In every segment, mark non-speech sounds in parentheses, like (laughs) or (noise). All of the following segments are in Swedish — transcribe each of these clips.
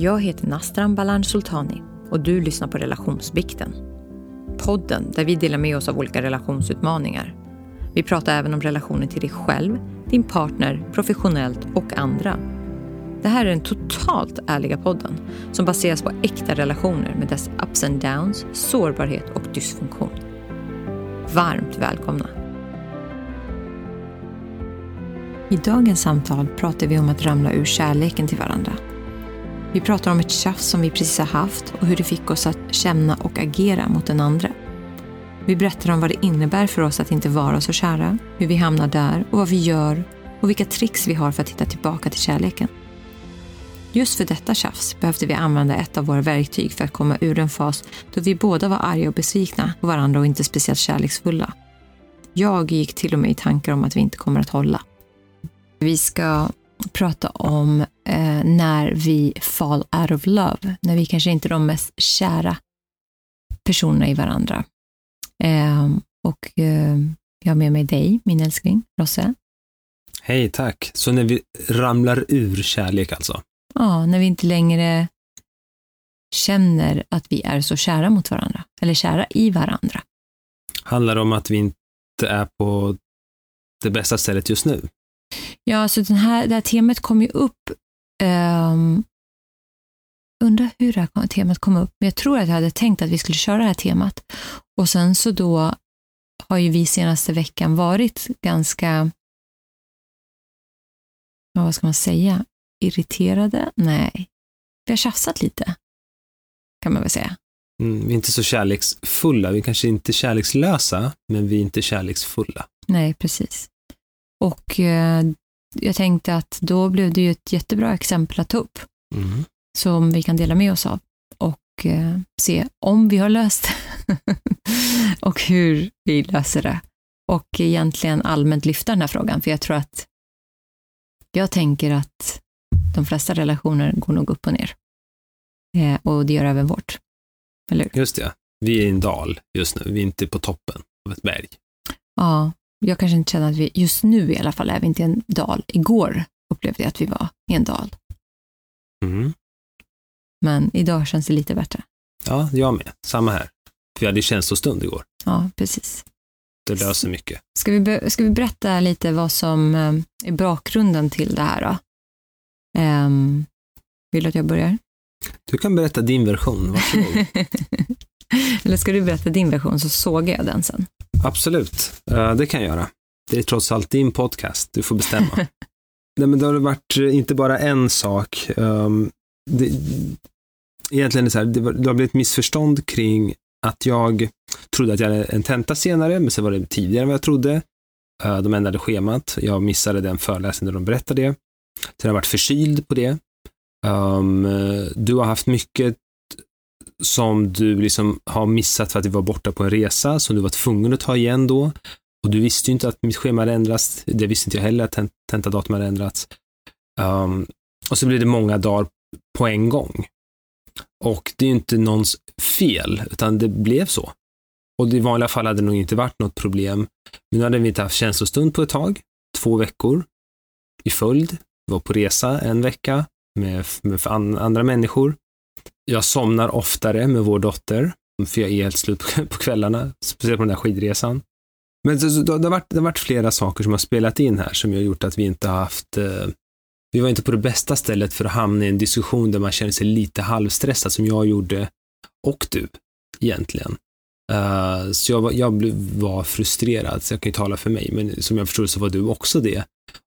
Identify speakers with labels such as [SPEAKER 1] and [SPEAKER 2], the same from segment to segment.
[SPEAKER 1] Jag heter Nastran Balan Sultani och du lyssnar på Relationsbikten. Podden där vi delar med oss av olika relationsutmaningar. Vi pratar även om relationen till dig själv, din partner, professionellt och andra. Det här är den totalt ärliga podden som baseras på äkta relationer med dess ups and downs, sårbarhet och dysfunktion. Varmt välkomna! I dagens samtal pratar vi om att ramla ur kärleken till varandra. Vi pratar om ett tjafs som vi precis har haft och hur det fick oss att känna och agera mot den andra. Vi berättar om vad det innebär för oss att inte vara så kära, hur vi hamnar där och vad vi gör och vilka tricks vi har för att hitta tillbaka till kärleken. Just för detta tjafs behövde vi använda ett av våra verktyg för att komma ur en fas då vi båda var arga och besvikna på varandra och inte speciellt kärleksfulla. Jag gick till och med i tankar om att vi inte kommer att hålla. Vi ska prata om eh, när vi fall out of love, när vi kanske inte är de mest kära personerna i varandra. Eh, och eh, jag har med mig dig, min älskling, Rosse.
[SPEAKER 2] Hej, tack. Så när vi ramlar ur kärlek alltså?
[SPEAKER 1] Ja, när vi inte längre känner att vi är så kära mot varandra, eller kära i varandra.
[SPEAKER 2] Handlar det om att vi inte är på det bästa stället just nu?
[SPEAKER 1] Ja, alltså den här, det här temat kom ju upp um, Undrar hur det här temat kom upp, men jag tror att jag hade tänkt att vi skulle köra det här temat. Och sen så då har ju vi senaste veckan varit ganska, vad ska man säga, irriterade? Nej, vi har tjafsat lite, kan man väl säga.
[SPEAKER 2] Mm, vi är inte så kärleksfulla, vi är kanske inte kärlekslösa, men vi är inte kärleksfulla.
[SPEAKER 1] Nej, precis. Och eh, jag tänkte att då blev det ju ett jättebra exempel att ta upp,
[SPEAKER 2] Mm.
[SPEAKER 1] som vi kan dela med oss av och eh, se om vi har löst (laughs) och hur vi löser det. Och egentligen allmänt lyfta den här frågan, för jag tror att jag tänker att de flesta relationer går nog upp och ner. Eh, och det gör även vårt. Eller hur?
[SPEAKER 2] Just det, vi är i en dal just nu, vi är inte på toppen av ett berg.
[SPEAKER 1] Ja, jag kanske inte känner att vi, just nu i alla fall, är vi inte i en dal. Igår upplevde jag att vi var i en dal.
[SPEAKER 2] Mm.
[SPEAKER 1] Men idag känns det lite bättre.
[SPEAKER 2] Ja, jag med. Samma här. Vi hade känslostund igår.
[SPEAKER 1] Ja, precis.
[SPEAKER 2] Det löser mycket.
[SPEAKER 1] Ska vi, be- ska vi berätta lite vad som eh, är bakgrunden till det här då? Ehm, vill du att jag börjar?
[SPEAKER 2] Du kan berätta din version, varsågod. (laughs)
[SPEAKER 1] Eller ska du berätta din version så sågar jag den sen.
[SPEAKER 2] Absolut, Eh, det kan jag göra. Det är trots allt din podcast, du får bestämma. (laughs) Nej, men det har varit eh, inte bara en sak. Um, det, egentligen är det så här, det, har blivit missförstånd kring att jag trodde att jag hade en tenta senare, men så var det tidigare än vad jag trodde. Eh, de ändrade schemat. Jag missade den föreläsningen där de berättade det. Jag har varit förkyld på det. Um, eh, du har haft mycket som du liksom har missat för att du var borta på en resa, som du var tvungen att ta igen då. Och du visste ju inte att mitt schema hade ändrats. Det visste inte jag heller, att tent- tentadatum hade ändrats. Um, och så blev det många dagar på en gång. Och det är ju inte någons fel, utan det blev så. Och i vanliga fall hade det nog inte varit något problem. Men nu hade vi inte haft känslostund på ett tag, två veckor i följd. Vi var på resa en vecka med, med för an, andra människor. Jag somnar oftare med vår dotter, för jag är helt slut på, kvällarna, speciellt på den där skidresan. Men det, det, har varit, det har varit flera saker som har spelat in här som har gjort att vi inte har haft eh, vi var inte på det bästa stället för att hamna i en diskussion där man känner sig lite halvstressad som jag gjorde och du egentligen. Uh, så jag var, jag blev, var frustrerad, så jag kan ju tala för mig, men som jag förstod så var du också det.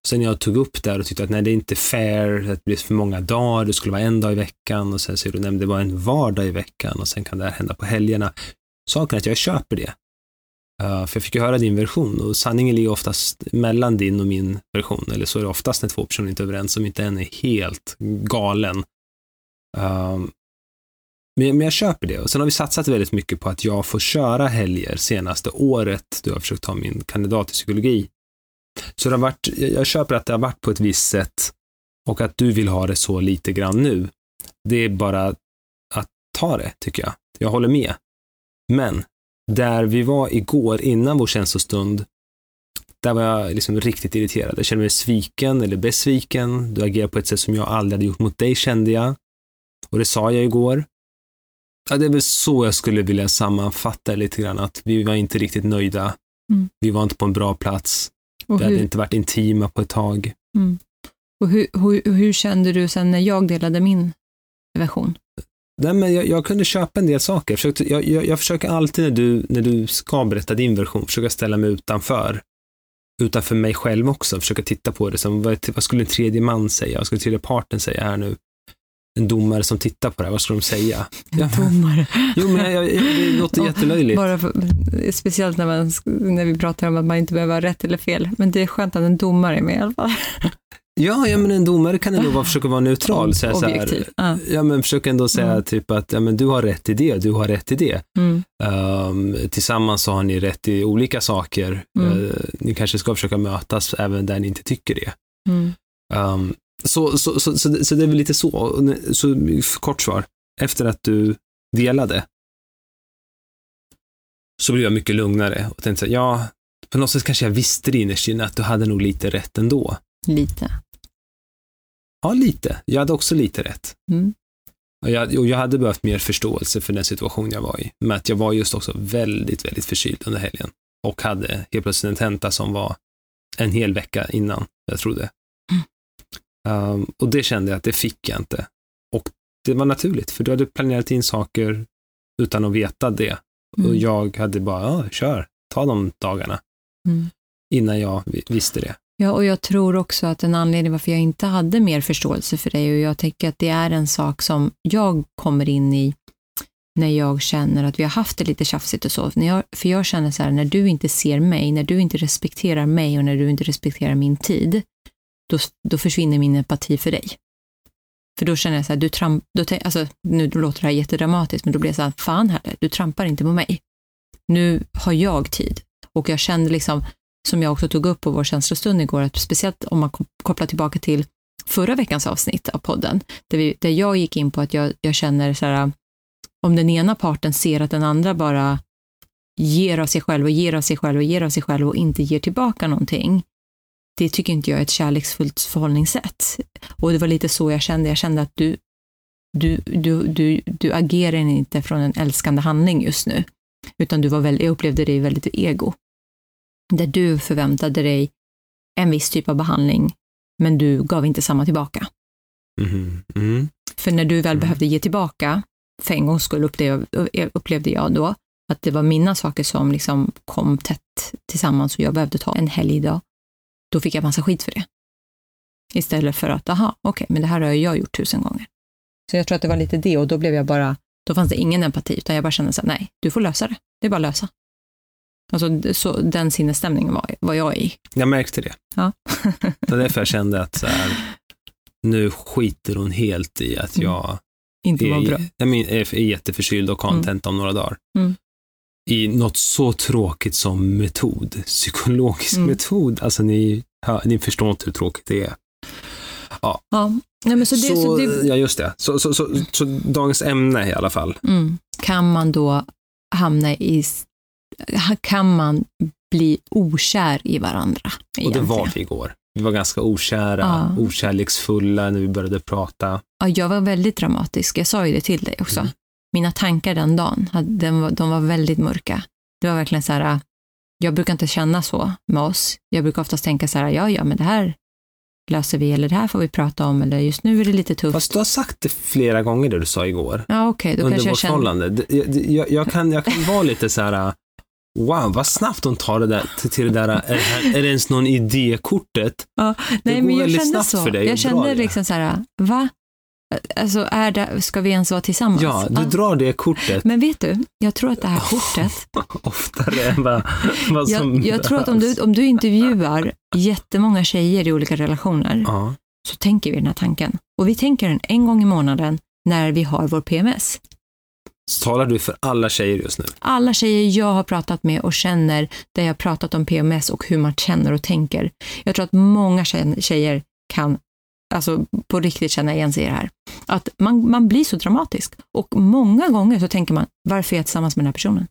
[SPEAKER 2] Sen jag tog upp det och tyckte att nej, det är inte fair, att det blir för många dagar, det skulle vara en dag i veckan och sen så du, nämnde det var en vardag i veckan och sen kan det här hända på helgerna. Saken är att jag köper det. Uh, för jag fick ju höra din version och sanningen ligger oftast mellan din och min version, eller så är det oftast när två personer inte är överens, om inte en är helt galen. Um, men, men jag köper det. Och sen har vi satsat väldigt mycket på att jag får köra helger senaste året, då jag har försökt ta min kandidat i psykologi. Så det har varit, jag köper att det har varit på ett visst sätt och att du vill ha det så lite grann nu. Det är bara att ta det, tycker jag. Jag håller med. Men där vi var igår innan vår känslostund, där var jag liksom riktigt irriterad. Jag kände mig sviken eller besviken. Du agerar på ett sätt som jag aldrig hade gjort mot dig, kände jag. Och det sa jag igår. Ja, det är väl så jag skulle vilja sammanfatta lite grann, att vi var inte riktigt nöjda.
[SPEAKER 1] Mm.
[SPEAKER 2] Vi var inte på en bra plats.
[SPEAKER 1] Och
[SPEAKER 2] Vi hade
[SPEAKER 1] hur,
[SPEAKER 2] inte varit intima på ett tag.
[SPEAKER 1] mm. och hur, hur, hur kände du sen när jag delade min version?
[SPEAKER 2] Nej, men jag, jag kunde köpa en del saker. Jag, försökte, jag, jag försöker alltid när du, när du ska berätta din version, försöka ställa mig utanför. Utanför mig själv också, försöka titta på det som, vad, vad skulle en tredje man säga? Vad skulle tredje parten säga här nu? En domare som tittar på det här, vad skulle de säga? Ja,
[SPEAKER 1] Domare.
[SPEAKER 2] jo, men jag, jag, det låter jättelöjligt.
[SPEAKER 1] Bara för, speciellt när, man, när vi pratar om att man inte behöver ha rätt eller fel. Men det är skönt att en domare är med i alla fall.
[SPEAKER 2] Ja, ja, men en domare kan ändå vara, försöka vara neutral. Säga så här.
[SPEAKER 1] Ja.
[SPEAKER 2] ja, men försöka ändå säga
[SPEAKER 1] Mm.
[SPEAKER 2] typ att ja, men du har rätt i det, du har rätt i det.
[SPEAKER 1] Mm.
[SPEAKER 2] Um, tillsammans så har ni rätt i olika saker.
[SPEAKER 1] Mm.
[SPEAKER 2] Uh, ni kanske ska försöka mötas även där ni inte tycker det. Um, så, så, så, så, det- så det är väl lite så. Så kort svar. Efter att du delade så blev jag mycket lugnare och tänkte så ja, på något sätt kanske jag visste det innerst inne att du hade nog lite rätt ändå.
[SPEAKER 1] Lite.
[SPEAKER 2] Ja, lite. Jag hade också lite rätt.
[SPEAKER 1] Mm.
[SPEAKER 2] Och jag, och jag hade behövt mer förståelse för den situation jag var i. Men att jag var just också väldigt, väldigt förkyld under helgen. Och hade helt plötsligt en tenta som var en hel vecka innan jag trodde. Um, och det kände jag att det fick jag inte. Och det var naturligt, för du hade planerat in saker utan att veta det. Och
[SPEAKER 1] Mm.
[SPEAKER 2] jag hade bara, ja, kör, ta de dagarna.
[SPEAKER 1] Mm.
[SPEAKER 2] Innan jag vi- visste det.
[SPEAKER 1] Ja, och jag tror också att en anledning varför jag inte hade mer förståelse för dig och jag tänker att det är en sak som jag kommer in i när jag känner att vi har haft det lite tjafsigt och så. När jag, för jag känner så här, när du inte ser mig, när du inte respekterar mig och när du inte respekterar min tid, då, då försvinner min empati för dig. För då känner jag så här, du tramp, då, alltså, nu låter det här jättedramatiskt, men då blir jag så här, fan heller, du trampar inte på mig. Nu har jag tid. Och jag kände liksom, som jag också tog upp på vår känslostund igår, att speciellt om man kopplar tillbaka till förra veckans avsnitt av podden, där, vi, där jag gick in på att jag, jag känner så här, om den ena parten ser att den andra bara ger av sig själv och ger av sig själv och ger av sig själv och inte ger tillbaka någonting, det tycker inte jag är ett kärleksfullt förhållningssätt. Och det var lite så jag kände, jag kände att du, du, du, du, du agerar inte från en älskande handling just nu, utan du var väldigt, jag upplevde dig väldigt ego där du förväntade dig en viss typ av behandling, men du gav inte samma tillbaka.
[SPEAKER 2] Mhm. Mm.
[SPEAKER 1] För när du väl
[SPEAKER 2] Mm.
[SPEAKER 1] behövde ge tillbaka, för en gångs skull upplevde, upplevde jag då att det var mina saker som liksom kom tätt tillsammans och jag behövde ta en helgdag. Då fick jag massa skit för det. Istället för att, aha, okej, men det här har jag gjort tusen gånger. Så jag tror att det var lite det och då blev jag bara, då fanns det ingen empati, utan jag bara kände så här, nej, du får lösa det. Det är bara att lösa. Alltså, så, den sinnesstämningen var, var jag i.
[SPEAKER 2] Jag märkte det.
[SPEAKER 1] Ja. (laughs)
[SPEAKER 2] Det var därför jag kände att så här, nu skiter hon helt i att
[SPEAKER 1] Mm.
[SPEAKER 2] jag
[SPEAKER 1] Inte var bra.
[SPEAKER 2] är, jag är, är jätteförkyld och en
[SPEAKER 1] Mm.
[SPEAKER 2] om några dagar.
[SPEAKER 1] Mm.
[SPEAKER 2] I något så tråkigt som metod, psykologisk
[SPEAKER 1] Mm.
[SPEAKER 2] metod. Alltså ni, ja, ni förstår inte hur tråkigt det är.
[SPEAKER 1] Ja, nej, men så det, så det,
[SPEAKER 2] Ja, just det. Så, så, så, så dagens ämne i alla fall.
[SPEAKER 1] mm, kan man då hamna i, kan man bli okär i varandra?
[SPEAKER 2] Och det var
[SPEAKER 1] egentligen?
[SPEAKER 2] vi igår. Vi var ganska okära,
[SPEAKER 1] Ja.
[SPEAKER 2] okärleksfulla när vi började prata.
[SPEAKER 1] Ja, jag var väldigt dramatisk, jag sa ju det till dig också.
[SPEAKER 2] Mm.
[SPEAKER 1] Mina tankar den dagen, de var väldigt mörka. Det var verkligen så här, jag brukar inte känna så med oss. Jag brukar oftast tänka så här, ja, ja, men det här löser vi, eller det här får vi prata om, eller just nu är det lite tufft.
[SPEAKER 2] Fast du har sagt det flera gånger det du sa igår.
[SPEAKER 1] Ja, okej, då
[SPEAKER 2] under
[SPEAKER 1] kanske jag
[SPEAKER 2] vårt
[SPEAKER 1] känner...
[SPEAKER 2] Det- Jag, jag, jag, kan, jag kan vara lite så här, wow, vad snabbt hon tar det där till, till det där, är det, här, är det ens någon idékortet?
[SPEAKER 1] Nej,
[SPEAKER 2] går
[SPEAKER 1] men jag
[SPEAKER 2] väldigt
[SPEAKER 1] kände
[SPEAKER 2] snabbt
[SPEAKER 1] så.
[SPEAKER 2] för dig
[SPEAKER 1] jag kände
[SPEAKER 2] det.
[SPEAKER 1] liksom så här, va? Alltså, är det, ska vi ens vara tillsammans?
[SPEAKER 2] Ja, du drar det kortet
[SPEAKER 1] Men vet du, jag tror att det här kortet, (laughs)
[SPEAKER 2] oftare än vad, vad som
[SPEAKER 1] jag, jag tror att om du, om du intervjuar jättemånga tjejer i olika relationer,
[SPEAKER 2] Ja,
[SPEAKER 1] så tänker vi den här tanken. Och vi tänker den en gång i månaden när vi har vår PMS.
[SPEAKER 2] så talar du för alla tjejer just nu.
[SPEAKER 1] Alla tjejer jag har pratat med och känner, där jag har pratat om PMS och hur man känner och tänker. Jag tror att många tjej- tjejer kan alltså på riktigt känna igen sig i det här. Att man, man blir så dramatisk. Och många gånger så tänker man, varför är jag tillsammans med den här personen?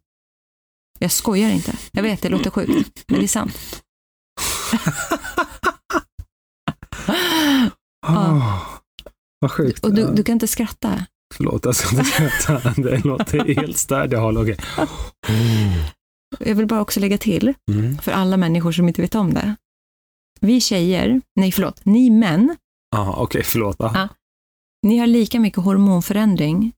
[SPEAKER 1] Jag skojar inte. Jag vet, det låter sjukt, men det är sant.
[SPEAKER 2] Oh, (laughs) vad sjukt.
[SPEAKER 1] Och du, du kan inte skratta.
[SPEAKER 2] förlåt, jag ska inte skratta. Det låter helt stört. Jag håller, okej.
[SPEAKER 1] Jag vill bara också lägga till,
[SPEAKER 2] Mm.
[SPEAKER 1] för alla människor som inte vet om det. Vi tjejer, nej förlåt, ni män,
[SPEAKER 2] Jaha, okej, förlåt. Ja.
[SPEAKER 1] Ni har lika mycket hormonförändring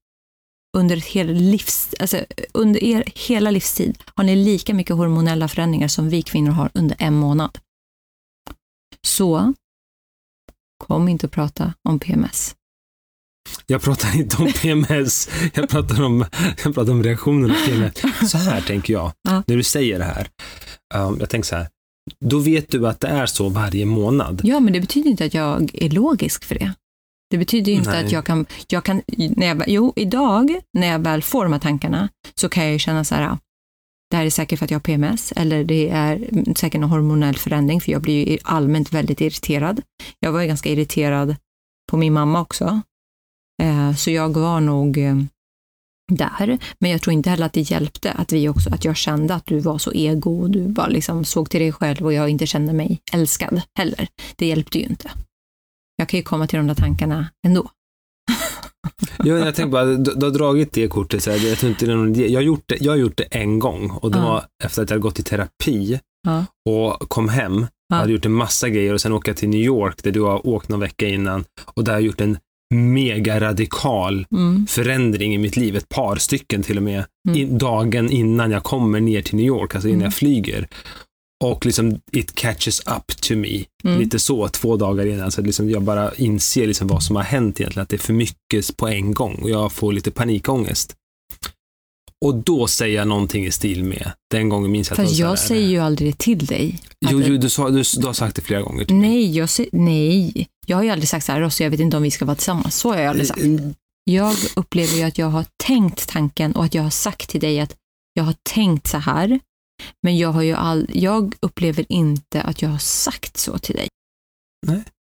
[SPEAKER 1] under, ett hel livs, alltså, under er hela livstid har ni lika mycket hormonella förändringar som vi kvinnor har under en månad. Så kom inte att prata om PMS.
[SPEAKER 2] Jag pratar inte om PMS, jag pratar om, jag pratar om reaktionerna på PMS. Så här tänker jag,
[SPEAKER 1] Ja.
[SPEAKER 2] när du säger det här. Um, jag tänker så här, då vet du att det är så varje månad.
[SPEAKER 1] Ja, men det betyder inte att jag är logisk för det. Det betyder inte
[SPEAKER 2] Nej.
[SPEAKER 1] att jag kan, jag kan när jag, jo, idag när jag väl får de här tankarna så kan jag ju känna så här, det här är säkert för att jag har PMS eller det är säkert en hormonell förändring för jag blir ju allmänt väldigt irriterad. Jag var ju ganska irriterad på min mamma också. Eh, så jag var nog eh, där. Men jag tror inte heller att det hjälpte att vi också, att jag kände att du var så ego och du bara liksom såg till dig själv och jag inte kände mig älskad heller. Det hjälpte ju inte. Jag kan ju komma till de där tankarna ändå. (laughs)
[SPEAKER 2] Jag, jag tänker bara, du, du har dragit det kortet, så här, jag, tror inte det är någon jag, har gjort det, jag har gjort det en gång och det
[SPEAKER 1] Ja.
[SPEAKER 2] var efter att jag gått i terapi
[SPEAKER 1] Ja.
[SPEAKER 2] och kom hem,
[SPEAKER 1] Ja.
[SPEAKER 2] hade gjort en massa grejer och sen åka till New York där du har åkt någon vecka innan och där har jag gjort en mega radikal
[SPEAKER 1] Mm.
[SPEAKER 2] förändring i mitt liv, ett par stycken till och med,
[SPEAKER 1] Mm.
[SPEAKER 2] i, dagen innan jag kommer ner till New York, alltså innan
[SPEAKER 1] Mm.
[SPEAKER 2] jag flyger. Och liksom it catches up to me,
[SPEAKER 1] Mm.
[SPEAKER 2] lite så, två dagar innan. Så liksom jag bara inser liksom vad som har hänt egentligen, att det är för mycket på en gång och jag får lite panikångest. Och då säger jag någonting i stil med, den gången minns jag att
[SPEAKER 1] Fast
[SPEAKER 2] var
[SPEAKER 1] jag säger ju aldrig det till dig.
[SPEAKER 2] Jo,
[SPEAKER 1] Att-
[SPEAKER 2] jo du, sa, du, du har sagt det flera gånger.
[SPEAKER 1] Nej, jag, sä- nej, jag har ju aldrig sagt så här, Rossi, jag vet inte om vi ska vara tillsammans. Så har jag aldrig sagt.
[SPEAKER 2] Mm,
[SPEAKER 1] Jag upplever ju att jag har tänkt tanken och att jag har sagt till dig att jag har tänkt så här. Men jag, har ju all, jag upplever inte att jag har sagt så till dig.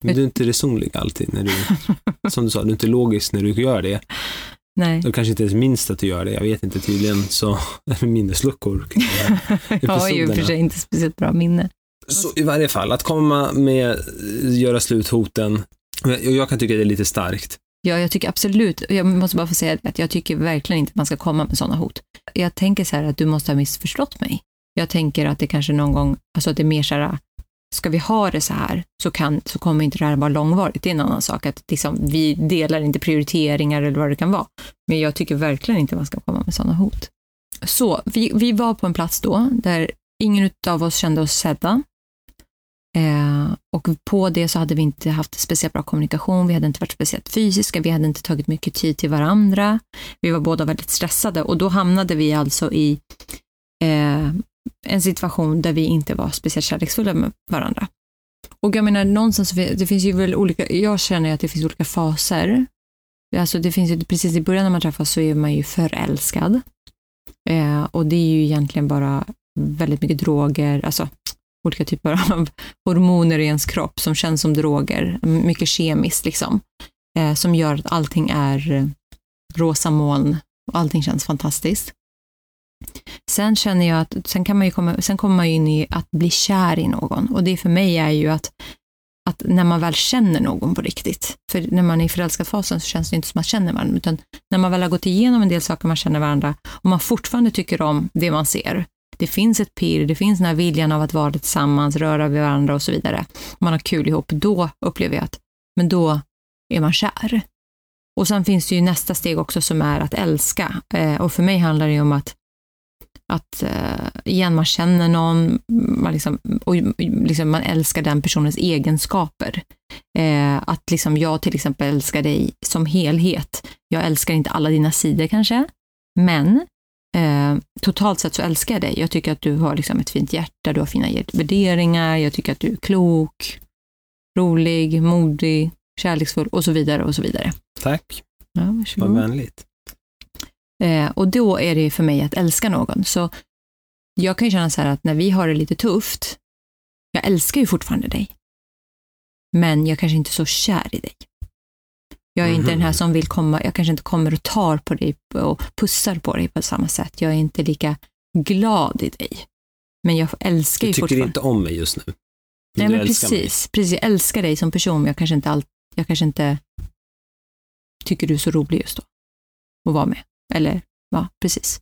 [SPEAKER 2] Men du är inte resonlig alltid när du, (laughs) som du sa, du är inte logisk när du gör det.
[SPEAKER 1] Nej.
[SPEAKER 2] Du kanske inte ens minns att du gör det, jag vet inte, tydligen så (laughs) är det minnesluckor.
[SPEAKER 1] jag har ju i och för sig inte speciellt bra minne.
[SPEAKER 2] Så i varje fall, att komma med göra slut hoten, och jag, och jag kan tycka det är lite starkt.
[SPEAKER 1] Ja, jag tycker absolut, jag måste bara få säga att jag tycker verkligen inte att man ska komma med sådana hot. Jag tänker så här att du måste ha missförstått mig. Jag tänker att det kanske någon gång, alltså att det är mer så här, ska vi ha det så här så, kan, så kommer inte det här vara långvarigt. Det är en annan sak att liksom, vi delar inte prioriteringar eller vad det kan vara. Men jag tycker verkligen inte man ska komma med sådana hot. Så vi, vi var på en plats då där ingen av oss kände oss sedda. Eh, och på det så hade vi inte haft speciellt bra kommunikation, vi hade inte varit speciellt fysiska, vi hade inte tagit mycket tid till varandra. Vi var båda väldigt stressade och då hamnade vi alltså i eh, en situation där vi inte var speciellt kärleksfulla med varandra. Och jag menar, någonstans, det finns ju väl olika, jag känner ju att det finns olika faser. Alltså det finns ju, precis i början när man träffas så är man ju förälskad. Eh, och det är ju egentligen bara väldigt mycket droger, alltså olika typer av hormoner i ens kropp som känns som droger, mycket kemiskt liksom, eh, som gör att allting är rosa moln och allting känns fantastiskt. Sen känner jag att, sen, kan man ju komma, sen kommer man ju in i att bli kär i någon och det för mig är ju att, att när man väl känner någon på riktigt, för när man är i förälskat-fasen så känns det inte som att man känner varandra, utan när man väl har gått igenom en del saker man känner varandra och man fortfarande tycker om det man ser, det finns ett pirr, det finns den här viljan av att vara tillsammans, röra vid varandra och så vidare. Man har kul ihop, då upplever jag att, men då är man kär. Och sen finns det ju nästa steg också som är att älska. Eh, och för mig handlar det ju om att, att eh, igen, man känner någon, man, liksom, och liksom, man älskar den personens egenskaper. Eh, att liksom jag till exempel älskar dig som helhet. Jag älskar inte alla dina sidor kanske, men Eh, totalt sett så älskar jag dig. Jag tycker att du har liksom ett fint hjärta, du har fina värderingar, jag tycker att du är klok, rolig, modig, kärleksfull och så vidare och så vidare.
[SPEAKER 2] Tack,
[SPEAKER 1] Ja,
[SPEAKER 2] vad
[SPEAKER 1] varsågod.
[SPEAKER 2] vänligt.
[SPEAKER 1] Eh, och då är det för mig att älska någon. Så jag kan ju känna så här att när vi har det lite tufft, jag älskar ju fortfarande dig, men jag kanske inte är så kär i dig. Jag är inte
[SPEAKER 2] Mhm.
[SPEAKER 1] den här som vill komma, jag kanske inte kommer och tar på dig och pussar på dig på samma sätt. Jag är inte lika glad i dig. Men jag älskar
[SPEAKER 2] Du
[SPEAKER 1] ju
[SPEAKER 2] tycker
[SPEAKER 1] fortfarande.
[SPEAKER 2] inte om mig just nu. Men
[SPEAKER 1] Nej,
[SPEAKER 2] du
[SPEAKER 1] men
[SPEAKER 2] mig.
[SPEAKER 1] precis, precis. Jag älskar dig som person, men jag kanske inte, all, jag kanske inte tycker du är så rolig just då. att vara med. Eller, ja, precis.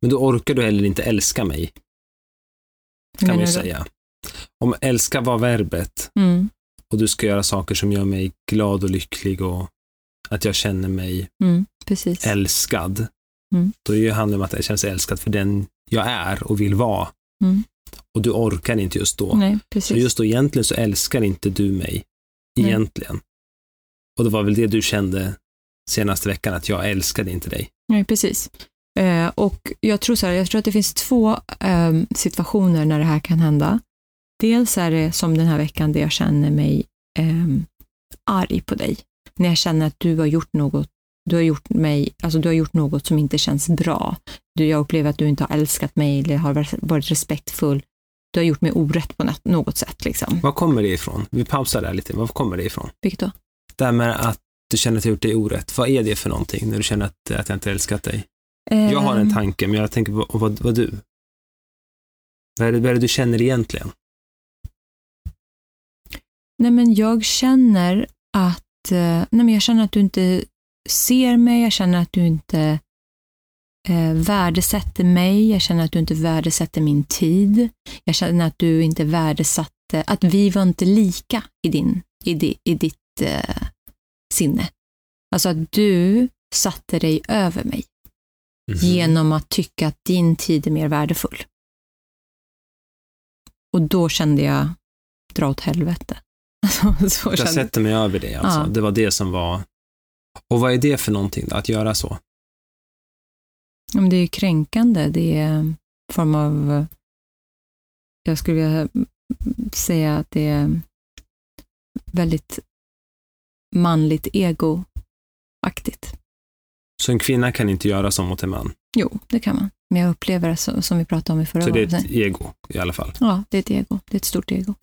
[SPEAKER 2] Men då orkar du heller inte älska mig, kan man ju säga. Om älska var verbet
[SPEAKER 1] Mm,
[SPEAKER 2] och du ska göra saker som gör mig glad och lycklig och att jag känner mig
[SPEAKER 1] mm,
[SPEAKER 2] älskad,
[SPEAKER 1] Mm.
[SPEAKER 2] då är det handlar det om att jag känner sig älskad för den jag är och vill vara.
[SPEAKER 1] Mm.
[SPEAKER 2] Och du orkar inte just då.
[SPEAKER 1] Nej,
[SPEAKER 2] Så just då egentligen så älskar inte du mig.
[SPEAKER 1] Nej.
[SPEAKER 2] Egentligen. Och det var väl det du kände senaste veckan, att jag älskade inte dig.
[SPEAKER 1] Nej, precis. Eh, och jag tror, så här, jag tror att det finns två eh, situationer när det här kan hända. Dels är det som den här veckan där jag känner mig eh, arg på dig. När jag känner att du har gjort något du har gjort mig, alltså du har gjort något som inte känns bra. Du, jag upplever att du inte har älskat mig eller har varit- respektfull. Du har gjort mig orätt på något, något sätt. Liksom.
[SPEAKER 2] Var kommer det ifrån? Vi pausar där lite. Var kommer det ifrån?
[SPEAKER 1] Vilket då?
[SPEAKER 2] Det här med att du känner att jag gjort dig orätt. Vad är det för någonting när du känner att, att jag inte älskat dig? Jag har en
[SPEAKER 1] Ehm,
[SPEAKER 2] tanke, men jag tänker på vad, vad du. Vad är, det, vad är det du känner egentligen?
[SPEAKER 1] Nej, men jag känner att, eh, nej, men jag känner att du inte ser mig, jag känner att du inte eh, värdesätter mig, jag känner att du inte värdesätter min tid, jag känner att du inte värdesatte, att vi var inte lika i, din, i, di, i ditt eh, sinne. Alltså att du satte dig över mig
[SPEAKER 2] Mhm.
[SPEAKER 1] genom att tycka att din tid är mer värdefull. Och då kände jag, dra åt helvete. (laughs) Alltså, så
[SPEAKER 2] Jag
[SPEAKER 1] kände
[SPEAKER 2] sätter mig över det alltså.
[SPEAKER 1] Ja.
[SPEAKER 2] Det var det som var... Och vad är det för någonting att göra så?
[SPEAKER 1] Det är ju kränkande. Det är en form av... Jag skulle vilja säga att det är väldigt manligt egoaktigt.
[SPEAKER 2] Så en kvinna kan inte göra så mot en man.
[SPEAKER 1] Jo, det kan man. Men jag upplever det som, vi pratade om i förra
[SPEAKER 2] Så det är ett ego i alla fall.
[SPEAKER 1] Ja, det är ett ego. Det är ett stort ego.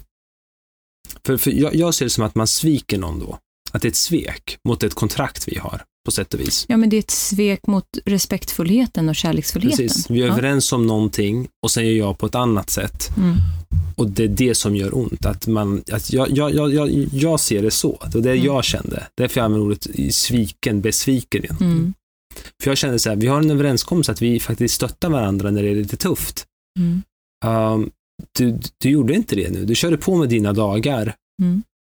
[SPEAKER 2] För, för jag, jag ser det som att man sviker någon då. Att det är ett svek mot ett kontrakt vi har, på sätt och vis.
[SPEAKER 1] Ja, men det är ett svek mot respektfullheten och kärleksfullheten.
[SPEAKER 2] Precis. Vi är
[SPEAKER 1] ja.
[SPEAKER 2] överens om någonting och sen gör jag på ett annat sätt.
[SPEAKER 1] Mm.
[SPEAKER 2] Och det är det som gör ont. Att man, att jag, jag, jag, jag, ser det så. Det var det
[SPEAKER 1] Mm.
[SPEAKER 2] jag kände. Därför jag använder ordet sviken, besviken.
[SPEAKER 1] Mm.
[SPEAKER 2] För jag kände så här, vi har en överenskommelse att vi faktiskt stöttar varandra när det är lite tufft.
[SPEAKER 1] Mm.
[SPEAKER 2] Um, du, du gjorde inte det nu. Du körde på med dina dagar.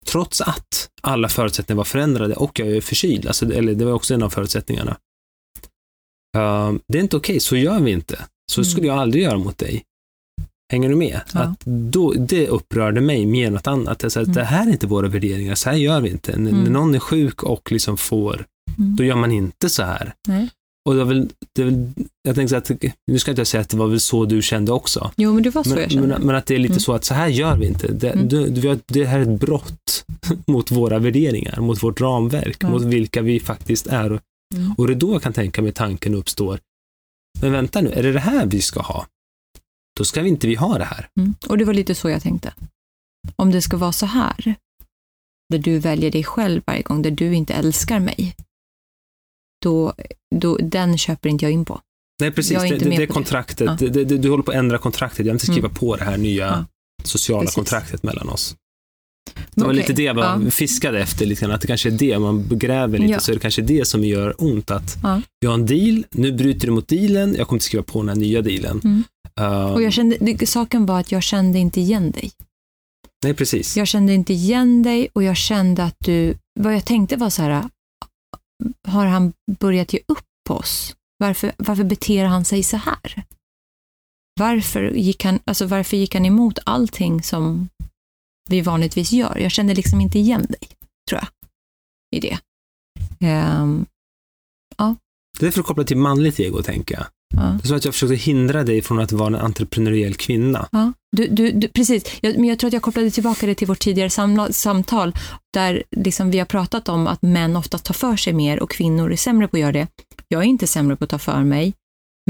[SPEAKER 2] Trots att alla förutsättningar var förändrade och jag är förkyld. Alltså, eller det var också en av förutsättningarna. Um, det är inte okej, så gör vi inte. Så
[SPEAKER 1] Mm.
[SPEAKER 2] skulle jag aldrig göra mot dig. Hänger du med?
[SPEAKER 1] Ja.
[SPEAKER 2] Att då, det upprörde mig mer än något annat. Att
[SPEAKER 1] Mm.
[SPEAKER 2] det här är inte våra värderingar, så här gör vi inte. N- När
[SPEAKER 1] Mm.
[SPEAKER 2] någon är sjuk och liksom får,
[SPEAKER 1] Mm.
[SPEAKER 2] då gör man inte så här.
[SPEAKER 1] Nej.
[SPEAKER 2] Och det var väl, det väl, jag tänkte att, nu ska inte jag säga att det var väl så du kände också.
[SPEAKER 1] Jo, men det var så jag
[SPEAKER 2] Men,
[SPEAKER 1] kände.
[SPEAKER 2] men, men att det är lite
[SPEAKER 1] Mm.
[SPEAKER 2] så att så här gör vi inte. Det,
[SPEAKER 1] Mm.
[SPEAKER 2] det, det, det här är ett brott (laughs) mot våra värderingar, mot vårt ramverk,
[SPEAKER 1] Ja.
[SPEAKER 2] mot vilka vi faktiskt är. Och,
[SPEAKER 1] Mm.
[SPEAKER 2] och det är då jag kan tänka mig tanken uppstår, men vänta nu, är det det här vi ska ha? Då ska vi inte vi ha det här.
[SPEAKER 1] Mm. Och det var lite så jag tänkte. Om det ska vara så här, där du väljer dig själv varje gång, där du inte älskar mig, då, då den köper inte jag in på.
[SPEAKER 2] Nej, precis.
[SPEAKER 1] Jag är inte
[SPEAKER 2] det,
[SPEAKER 1] med
[SPEAKER 2] det
[SPEAKER 1] på det.
[SPEAKER 2] kontraktet.
[SPEAKER 1] Ja.
[SPEAKER 2] Det, det, du håller på att ändra kontraktet. Jag vill inte skriva
[SPEAKER 1] Mm.
[SPEAKER 2] på det här nya
[SPEAKER 1] Ja.
[SPEAKER 2] sociala
[SPEAKER 1] Precis.
[SPEAKER 2] kontraktet mellan oss. Det var
[SPEAKER 1] Okej,
[SPEAKER 2] lite det jag
[SPEAKER 1] ja.
[SPEAKER 2] fiskade efter, lite grann, att det kanske är det, man gräver lite,
[SPEAKER 1] Ja.
[SPEAKER 2] så är det kanske det som gör ont. Att
[SPEAKER 1] Ja.
[SPEAKER 2] Vi har en deal, nu bryter du mot dealen, jag kommer inte skriva på den här nya dealen.
[SPEAKER 1] Mm.
[SPEAKER 2] Uh,
[SPEAKER 1] Och jag kände, saken var att jag kände inte igen dig.
[SPEAKER 2] nej, precis.
[SPEAKER 1] Jag kände inte igen dig och jag kände att du, vad jag tänkte var så här, har han börjat ge upp på oss? Varför, varför beter han sig så här? Varför gick, han, alltså varför gick han emot allting som vi vanligtvis gör? Jag kände liksom inte igen dig, tror jag, i det. Ehm,
[SPEAKER 2] Det är för att koppla till manligt ego, tänker jag
[SPEAKER 1] ja.
[SPEAKER 2] Det är som att jag försökte hindra dig från att vara en entreprenöriell kvinna.
[SPEAKER 1] Ja, du, du, du, precis. Jag, men jag tror att jag kopplade tillbaka det till vårt tidigare samla- samtal, där liksom vi har pratat om att män ofta tar för sig mer och kvinnor är sämre på att göra det. Jag är inte sämre på att ta för mig,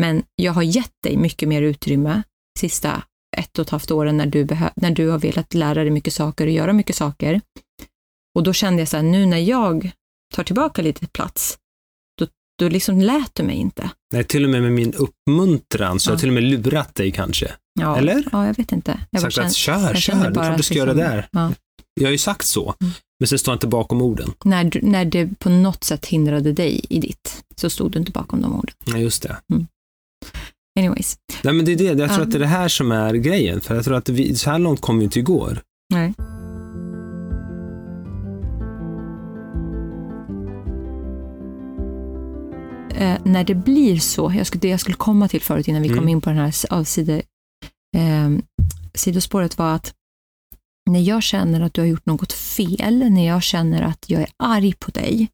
[SPEAKER 1] men jag har gett dig mycket mer utrymme sista ett och ett halvt åren när du, behö- när du har velat lära dig mycket saker och göra mycket saker. Och då kände jag så här, nu när jag tar tillbaka lite plats, då, liksom lät du mig inte.
[SPEAKER 2] Nej, till och med med min uppmuntran så har jag
[SPEAKER 1] Ja.
[SPEAKER 2] till och med lurat dig kanske.
[SPEAKER 1] Ja,
[SPEAKER 2] Eller?
[SPEAKER 1] Ja, jag vet inte. Jag
[SPEAKER 2] Sagt att kör,
[SPEAKER 1] jag
[SPEAKER 2] kör, det
[SPEAKER 1] bara
[SPEAKER 2] du ska göra det
[SPEAKER 1] liksom-
[SPEAKER 2] där.
[SPEAKER 1] Ja.
[SPEAKER 2] Jag har ju sagt så,
[SPEAKER 1] Mm.
[SPEAKER 2] men sen står jag inte bakom orden.
[SPEAKER 1] när, du- när det på något sätt hindrade dig i ditt så stod du inte bakom de orden.
[SPEAKER 2] Ja, just det.
[SPEAKER 1] Anyways.
[SPEAKER 2] Nej, men det är det. Jag tror
[SPEAKER 1] Ja.
[SPEAKER 2] att det är det här som är grejen. För jag tror att vi, så här långt kom vi inte igår.
[SPEAKER 1] Nej. Eh, när det blir så, jag skulle, det jag skulle komma till förut innan vi kom
[SPEAKER 2] Mm.
[SPEAKER 1] in på den här avside, eh, sidospåret var att när jag känner att du har gjort något fel, när jag känner att jag är arg på dig,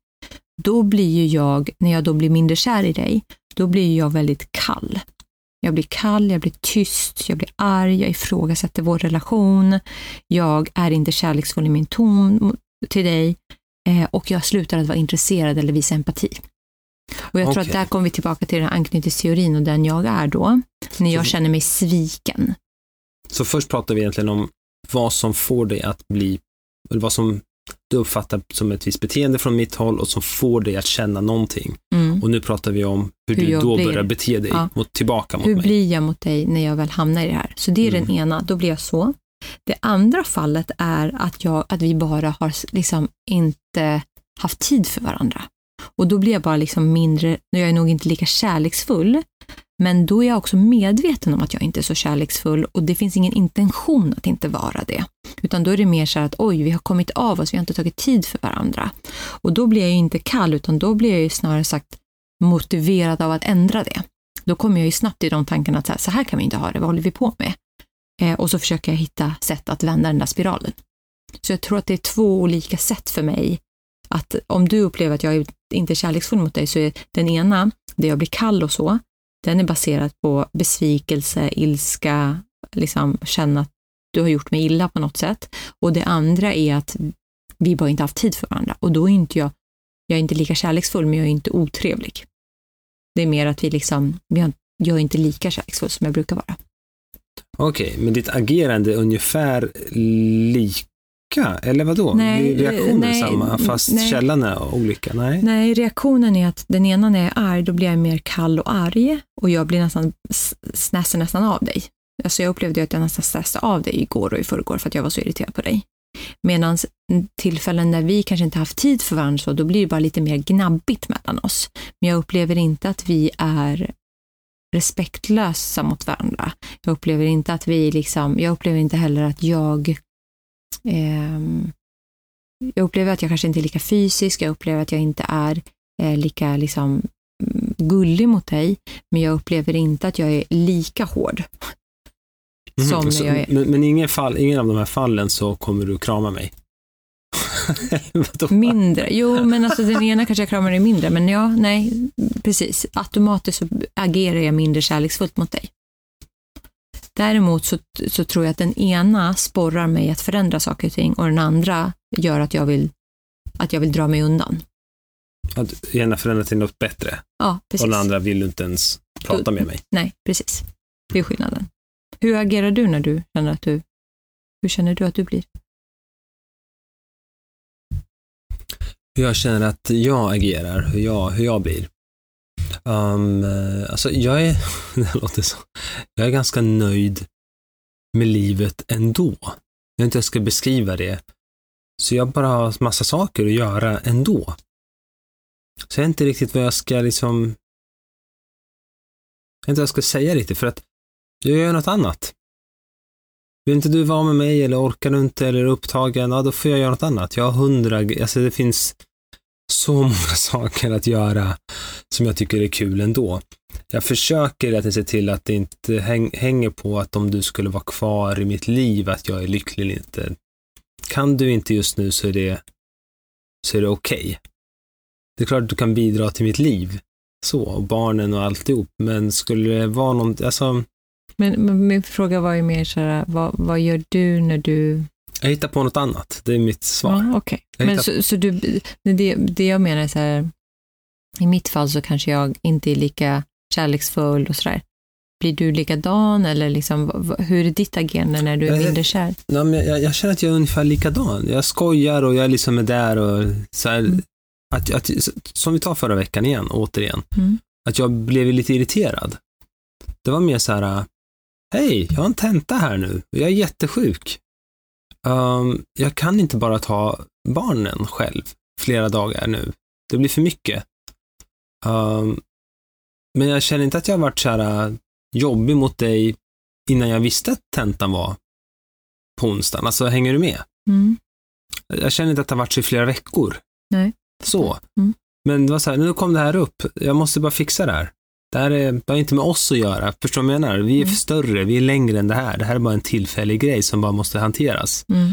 [SPEAKER 1] då blir ju jag, när jag då blir mindre kär i dig, då blir jag väldigt kall. Jag blir kall, jag blir tyst, jag blir arg, jag ifrågasätter vår relation, jag är inte kärleksfull i min ton till dig eh, och jag slutar att vara intresserad eller visa empati. Och jag tror att där kommer vi tillbaka till den här anknytningsteorin och den jag är då, när jag känner mig sviken.
[SPEAKER 2] Så först pratar vi egentligen om vad som får dig att bli, eller vad som du uppfattar som ett visst beteende från mitt håll och som får dig att känna någonting.
[SPEAKER 1] Mm.
[SPEAKER 2] Och nu pratar vi om hur,
[SPEAKER 1] Hur
[SPEAKER 2] du då
[SPEAKER 1] blir.
[SPEAKER 2] börjar bete dig
[SPEAKER 1] Ja.
[SPEAKER 2] mot, tillbaka mot
[SPEAKER 1] Hur
[SPEAKER 2] mig.
[SPEAKER 1] blir jag mot dig när jag väl hamnar i det här? Så det är
[SPEAKER 2] Mm.
[SPEAKER 1] den ena, då blir jag så. Det andra fallet är att, jag, att vi bara har liksom inte haft tid för varandra. Och då blir jag bara liksom mindre, jag är nog inte lika kärleksfull, men då är jag också medveten om att jag inte är så kärleksfull och det finns ingen intention att inte vara det. Utan då är det mer så här att oj, vi har kommit av oss, vi har inte tagit tid för varandra. Och då blir jag ju inte kall, utan då blir jag ju snarare sagt motiverad av att ändra det. Då kommer jag ju snabbt i de tankarna att så här, så här kan vi inte ha det, vad håller vi på med? Eh, och så försöker jag hitta sätt att vända den där spiralen. Så jag tror att det är två olika sätt för mig att om du upplever att jag är inte är kärleksfull mot dig så är den ena, där jag blir kall och så, den är baserad på besvikelse, ilska, liksom känna att du har gjort mig illa på något sätt. Och det andra är att vi bara inte haft tid för varandra och då är inte jag, jag är inte lika kärleksfull men jag är inte otrevlig. Det är mer att vi liksom, jag är inte lika kärleksfull som jag brukar vara.
[SPEAKER 2] Okej, men ditt agerande är ungefär lika, eller vadå?
[SPEAKER 1] Nej,
[SPEAKER 2] reaktionen
[SPEAKER 1] nej,
[SPEAKER 2] samma fast
[SPEAKER 1] nej.
[SPEAKER 2] källan är olika? Nej.
[SPEAKER 1] Nej, reaktionen är att den ena när jag är arg, då blir jag mer kall och arg och jag blir nästan, snäser nästan av dig. Alltså jag upplevde att jag nästan stressade av dig igår och i förrgår för att jag var så irriterad på dig. Medan tillfällen när vi kanske inte haft tid för varandra så, då blir det bara lite mer gnabbigt mellan oss. Men jag upplever inte att vi är respektlösa mot varandra. Jag upplever inte att vi liksom, jag upplever inte heller att jag jag upplever att jag kanske inte är lika fysisk, jag upplever att jag inte är eh, lika liksom, mm, gullig mot dig, men jag upplever inte att jag är lika hård.
[SPEAKER 2] Mhm,
[SPEAKER 1] Som
[SPEAKER 2] så,
[SPEAKER 1] jag är.
[SPEAKER 2] Men, men ingen, fall, ingen av de här fallen så kommer du krama mig? (laughs)
[SPEAKER 1] Mindre. Jo, men alltså den ena kanske jag kramar dig mindre, men ja, nej, precis. Automatiskt så agerar jag mindre kärleksfullt mot dig. Däremot så, så tror jag att den ena sporrar mig att förändra saker och ting och den andra gör att jag vill, att jag vill dra mig undan.
[SPEAKER 2] Att ena förändra till något bättre
[SPEAKER 1] Ja, precis.
[SPEAKER 2] och den andra vill inte ens prata med mig.
[SPEAKER 1] Nej, precis. Det är skillnaden. Hur agerar du när du känner att du... Hur känner du att du blir?
[SPEAKER 2] Hur jag känner att jag agerar, hur jag, hur jag blir. Um, eh, alltså jag är, (laughs) det låter så, jag är ganska nöjd med livet ändå. Jag vet inte hur jag ska beskriva det. Så jag bara har massa saker att göra ändå. Så jag vet inte riktigt vad jag ska liksom, jag vet inte vad jag ska säga riktigt för att jag gör något annat. Vill inte du vara med mig eller orkar du inte eller är upptagen, ja då får jag göra något annat. Jag har hundra, alltså det finns så många (laughs) saker att göra som jag tycker är kul ändå. Jag försöker att se till att det inte häng, hänger på att om du skulle vara kvar i mitt liv, att jag är lycklig eller inte. Kan du inte just nu så är det, så är det okej. Okay. Det är klart att du kan bidra till mitt liv, så, och barnen och alltihop, men skulle det vara någon, alltså
[SPEAKER 1] Men, men min fråga var ju mer så här, vad, vad gör du när du
[SPEAKER 2] jag hittar på något annat, det är mitt svar.
[SPEAKER 1] Ja.
[SPEAKER 2] Jag
[SPEAKER 1] Men
[SPEAKER 2] hittar-
[SPEAKER 1] så, så du, det, det jag menar är så här, i mitt fall så kanske jag inte är lika kärleksfull och sådär. Blir du likadan eller liksom, hur är ditt agerande när du är
[SPEAKER 2] Jag-
[SPEAKER 1] mindre kär?
[SPEAKER 2] Nej, men jag, jag känner att jag är ungefär likadan. Jag skojar och jag liksom är där och så här,
[SPEAKER 1] Mm.
[SPEAKER 2] att, att, som vi tar förra veckan igen, återigen,
[SPEAKER 1] Mm.
[SPEAKER 2] att jag blev lite irriterad. Det var mer så här, hej, jag har en tenta här nu och jag är jättesjuk. Um, jag kan inte bara ta barnen själv flera dagar nu. Det blir för mycket. Um, men jag känner inte att jag har varit så här uh, jobbig mot dig innan jag visste att tentan var på onsdagen. Alltså, hänger du med?
[SPEAKER 1] Mm.
[SPEAKER 2] Jag känner inte att det har varit så i flera veckor.
[SPEAKER 1] Nej.
[SPEAKER 2] Så.
[SPEAKER 1] Mm.
[SPEAKER 2] Men det var så här, nu kom det här upp. Jag måste bara fixa det här. Det här är, det har inte med oss att göra. Förstår du vad jag menar? Vi är
[SPEAKER 1] Mm.
[SPEAKER 2] större, vi är längre än det här. Det här är bara en tillfällig grej som bara måste hanteras.
[SPEAKER 1] Mm.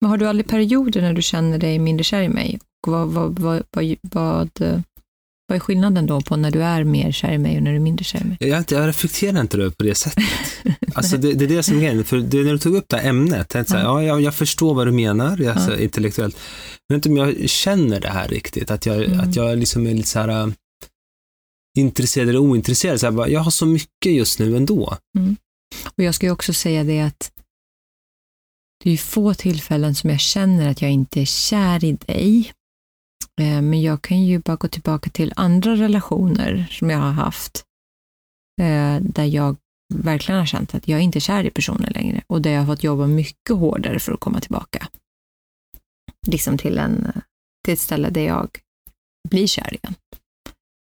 [SPEAKER 1] Men har du aldrig perioder när du känner dig mindre kär i mig? Och vad, vad, vad, vad, vad, vad är skillnaden då på när du är mer kär i mig och när du är mindre kär i mig?
[SPEAKER 2] Jag, jag, jag reflekterar inte det på det sättet. (laughs) Alltså det, det är det som är grejen. För det, när du tog upp det här ämnet, jag, så här, ja, jag, jag förstår vad du menar, jag, så,
[SPEAKER 1] Ja.
[SPEAKER 2] intellektuellt. Men inte om jag känner det här riktigt. Att jag,
[SPEAKER 1] Mm.
[SPEAKER 2] att jag liksom är lite så här intresserad eller ointresserad. Så här, bara, jag har så mycket just nu ändå. Mm.
[SPEAKER 1] Och jag ska ju också säga det att det är få tillfällen som jag känner att jag inte är kär i dig. Eh, men jag kan ju bara gå tillbaka till andra relationer som jag har haft. Eh, där jag verkligen har känt att jag inte är kär i personen längre. Och där jag har fått jobba mycket hårdare för att komma tillbaka. Liksom till, en, till ett ställe där jag blir kär igen.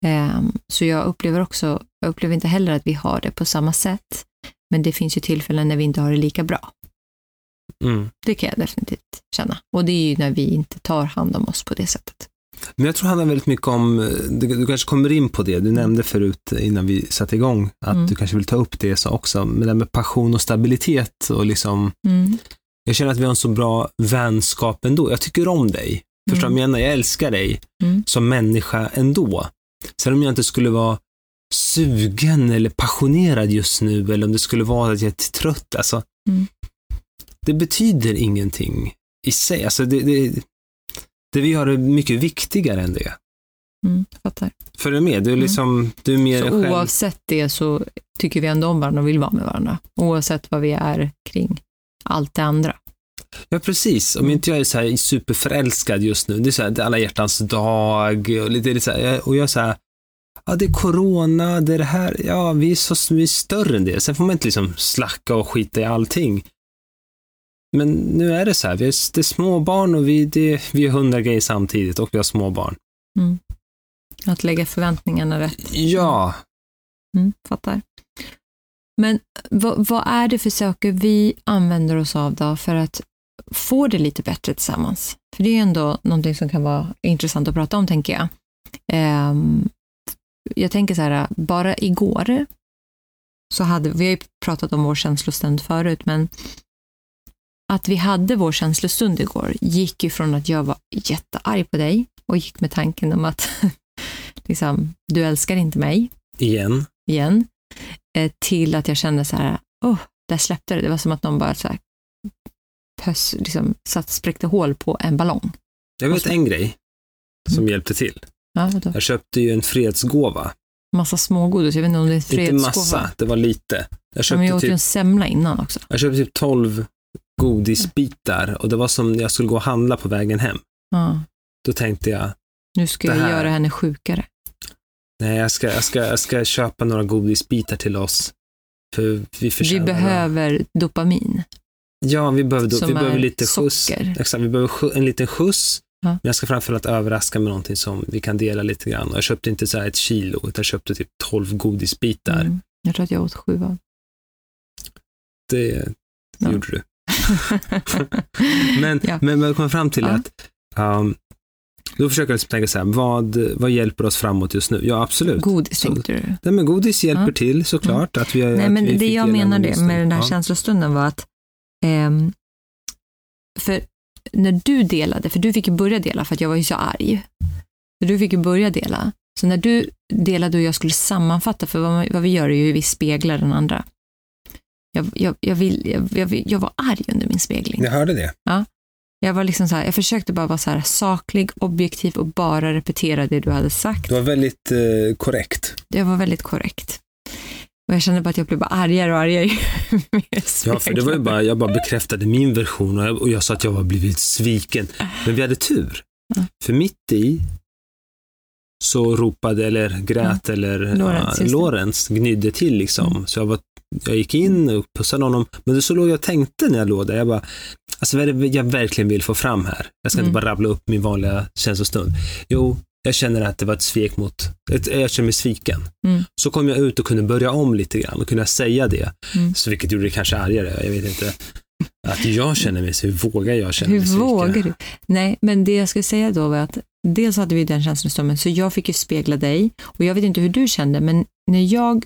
[SPEAKER 1] Ehm, Så jag upplever också, jag upplever inte heller att vi har det på samma sätt. Men det finns ju tillfällen när vi inte har det lika bra.
[SPEAKER 2] Mm.
[SPEAKER 1] Det kan jag definitivt känna. Och det är ju när vi inte tar hand om oss på det sättet.
[SPEAKER 2] Men jag tror det handlar väldigt mycket om, du, kanske kommer in på det, du nämnde förut innan vi satte igång, att
[SPEAKER 1] Mm.
[SPEAKER 2] du kanske vill ta upp det så också, med det här med passion och stabilitet och liksom,
[SPEAKER 1] Mm.
[SPEAKER 2] jag känner att vi har en så bra vänskap ändå. Jag tycker om dig. Förstår du vad jag menar? Jag älskar dig
[SPEAKER 1] Mm.
[SPEAKER 2] som människa ändå. Sen om jag inte skulle vara sugen eller passionerad just nu eller om det skulle vara att jag är trött, alltså.
[SPEAKER 1] Mm.
[SPEAKER 2] Det betyder ingenting i sig. Alltså det, det, det vi gör är mycket viktigare än det.
[SPEAKER 1] Mm. Fattar.
[SPEAKER 2] Följer du med? Du är
[SPEAKER 1] Mm.
[SPEAKER 2] liksom, du är mer
[SPEAKER 1] Så oavsett det så tycker vi ändå om varandra och vill vara med varandra. Oavsett vad vi är kring allt det andra.
[SPEAKER 2] Ja, precis. Om
[SPEAKER 1] Mm.
[SPEAKER 2] inte jag är så här superförälskad just nu, det är så här, det är alla hjärtans dag och lite, lite så här, och jag är så här, ja det är corona, det är det här, ja vi är, så, vi är större än det. Sen får man inte liksom slacka och skita i allting. Men nu är det så här, vi är, det är små barn och vi, det, vi är hundra grejer samtidigt och vi har små barn.
[SPEAKER 1] Mm. Att lägga förväntningarna rätt.
[SPEAKER 2] Ja,
[SPEAKER 1] Mm. Fattar. Men vad, vad är det för saker vi använder oss av då för att få det lite bättre tillsammans? För det är ju ändå någonting som kan vara intressant att prata om, tänker jag. Ehm, jag tänker så här, bara igår så hade, vi har ju pratat om vår känslostund förut, men att vi hade vår känslostund igår gick ju från att jag var jättearg på dig och gick med tanken om att (laughs) liksom, du älskar inte mig
[SPEAKER 2] igen.
[SPEAKER 1] igen, eh, till att jag kände så här, åh, där släppte det. Det var som att någon bara så här, pös, liksom, satt, spräckte hål på en ballong.
[SPEAKER 2] Jag vet en grej som
[SPEAKER 1] Mm.
[SPEAKER 2] hjälpte till.
[SPEAKER 1] Ja?
[SPEAKER 2] Jag köpte ju en fredsgåva.
[SPEAKER 1] Massa smågodis, jag vet inte om det är
[SPEAKER 2] Inte
[SPEAKER 1] fredsgåva.
[SPEAKER 2] massa, det var lite. Jag
[SPEAKER 1] Ja, men
[SPEAKER 2] köpte
[SPEAKER 1] jag åt ju
[SPEAKER 2] typ
[SPEAKER 1] en semla innan också.
[SPEAKER 2] Jag köpte typ 12 godisbitar och det var som när jag skulle gå och handla på vägen hem.
[SPEAKER 1] Ja.
[SPEAKER 2] Då tänkte jag,
[SPEAKER 1] Nu ska jag
[SPEAKER 2] här-
[SPEAKER 1] göra henne sjukare.
[SPEAKER 2] nej jag ska, jag ska, jag ska köpa några godisbitar till oss. För vi
[SPEAKER 1] Vi behöver dopamin.
[SPEAKER 2] Ja, vi behöver, vi behöver lite skjuts. Exakt, vi behöver en liten skjuts.
[SPEAKER 1] Ja.
[SPEAKER 2] Men jag ska framförallt överraska med någonting som vi kan dela lite grann. Och jag köpte inte så här ett kilo, utan jag köpte typ 12 godisbitar.
[SPEAKER 1] Mm. Jag tror att jag åt sju av.
[SPEAKER 2] Det
[SPEAKER 1] Ja.
[SPEAKER 2] gjorde du. (laughs) Men,
[SPEAKER 1] Ja.
[SPEAKER 2] men vad jag kommer fram till är att um, då försöker jag liksom tänka så här, vad, vad hjälper oss framåt just nu? Ja, absolut.
[SPEAKER 1] Godis tänkte du?
[SPEAKER 2] Nej, men godis hjälper
[SPEAKER 1] Ja.
[SPEAKER 2] till såklart. Att vi,
[SPEAKER 1] Nej,
[SPEAKER 2] att
[SPEAKER 1] men
[SPEAKER 2] vi
[SPEAKER 1] det jag menar
[SPEAKER 2] med
[SPEAKER 1] det
[SPEAKER 2] oss
[SPEAKER 1] med den här
[SPEAKER 2] ja.
[SPEAKER 1] känslostunden var att för när du delade, för du fick ju börja dela för att jag var ju så arg. Så du fick ju börja dela. Så när du delade och jag skulle sammanfatta, för vad, vad vi gör är ju vi speglar den andra. Jag, jag, jag, vill, jag, jag, jag var arg under min spegling.
[SPEAKER 2] Jag hörde det.
[SPEAKER 1] Jag var liksom så här, jag försökte bara vara så här saklig, objektiv och bara repetera det du hade sagt.
[SPEAKER 2] Det var väldigt eh, korrekt.
[SPEAKER 1] Det var väldigt korrekt. Och jag kände bara att jag blev bara argare och argare. (laughs)
[SPEAKER 2] Ja, för det var ju bara, jag bara bekräftade min version och jag, och jag sa att jag var blivit sviken. Men vi hade tur.
[SPEAKER 1] Ja.
[SPEAKER 2] För mitt i så ropade eller grät eller
[SPEAKER 1] Lorentz,
[SPEAKER 2] ja. Lorentz gnydde till liksom.
[SPEAKER 1] Mm.
[SPEAKER 2] Så jag, var, jag gick in och pussade honom. Men så låg jag och tänkte när jag låg där. Jag bara, alltså vad är det jag verkligen vill få fram här? Jag ska
[SPEAKER 1] Mm.
[SPEAKER 2] inte bara rabbla upp min vanliga känslostund. Jo, jag känner att det var ett svek mot, ett, jag känner mig sviken.
[SPEAKER 1] Mm.
[SPEAKER 2] Så kom jag ut och kunde börja om lite grann och kunna säga det.
[SPEAKER 1] Mm.
[SPEAKER 2] Så vilket gjorde det kanske argare, jag vet inte. Att jag känner mig så, hur vågar jag känna
[SPEAKER 1] Hur
[SPEAKER 2] mig sviken?
[SPEAKER 1] vågar du? Nej, men det jag skulle säga då var att dels hade vi den känslan i stunden, så jag fick ju spegla dig och jag vet inte hur du kände, men när jag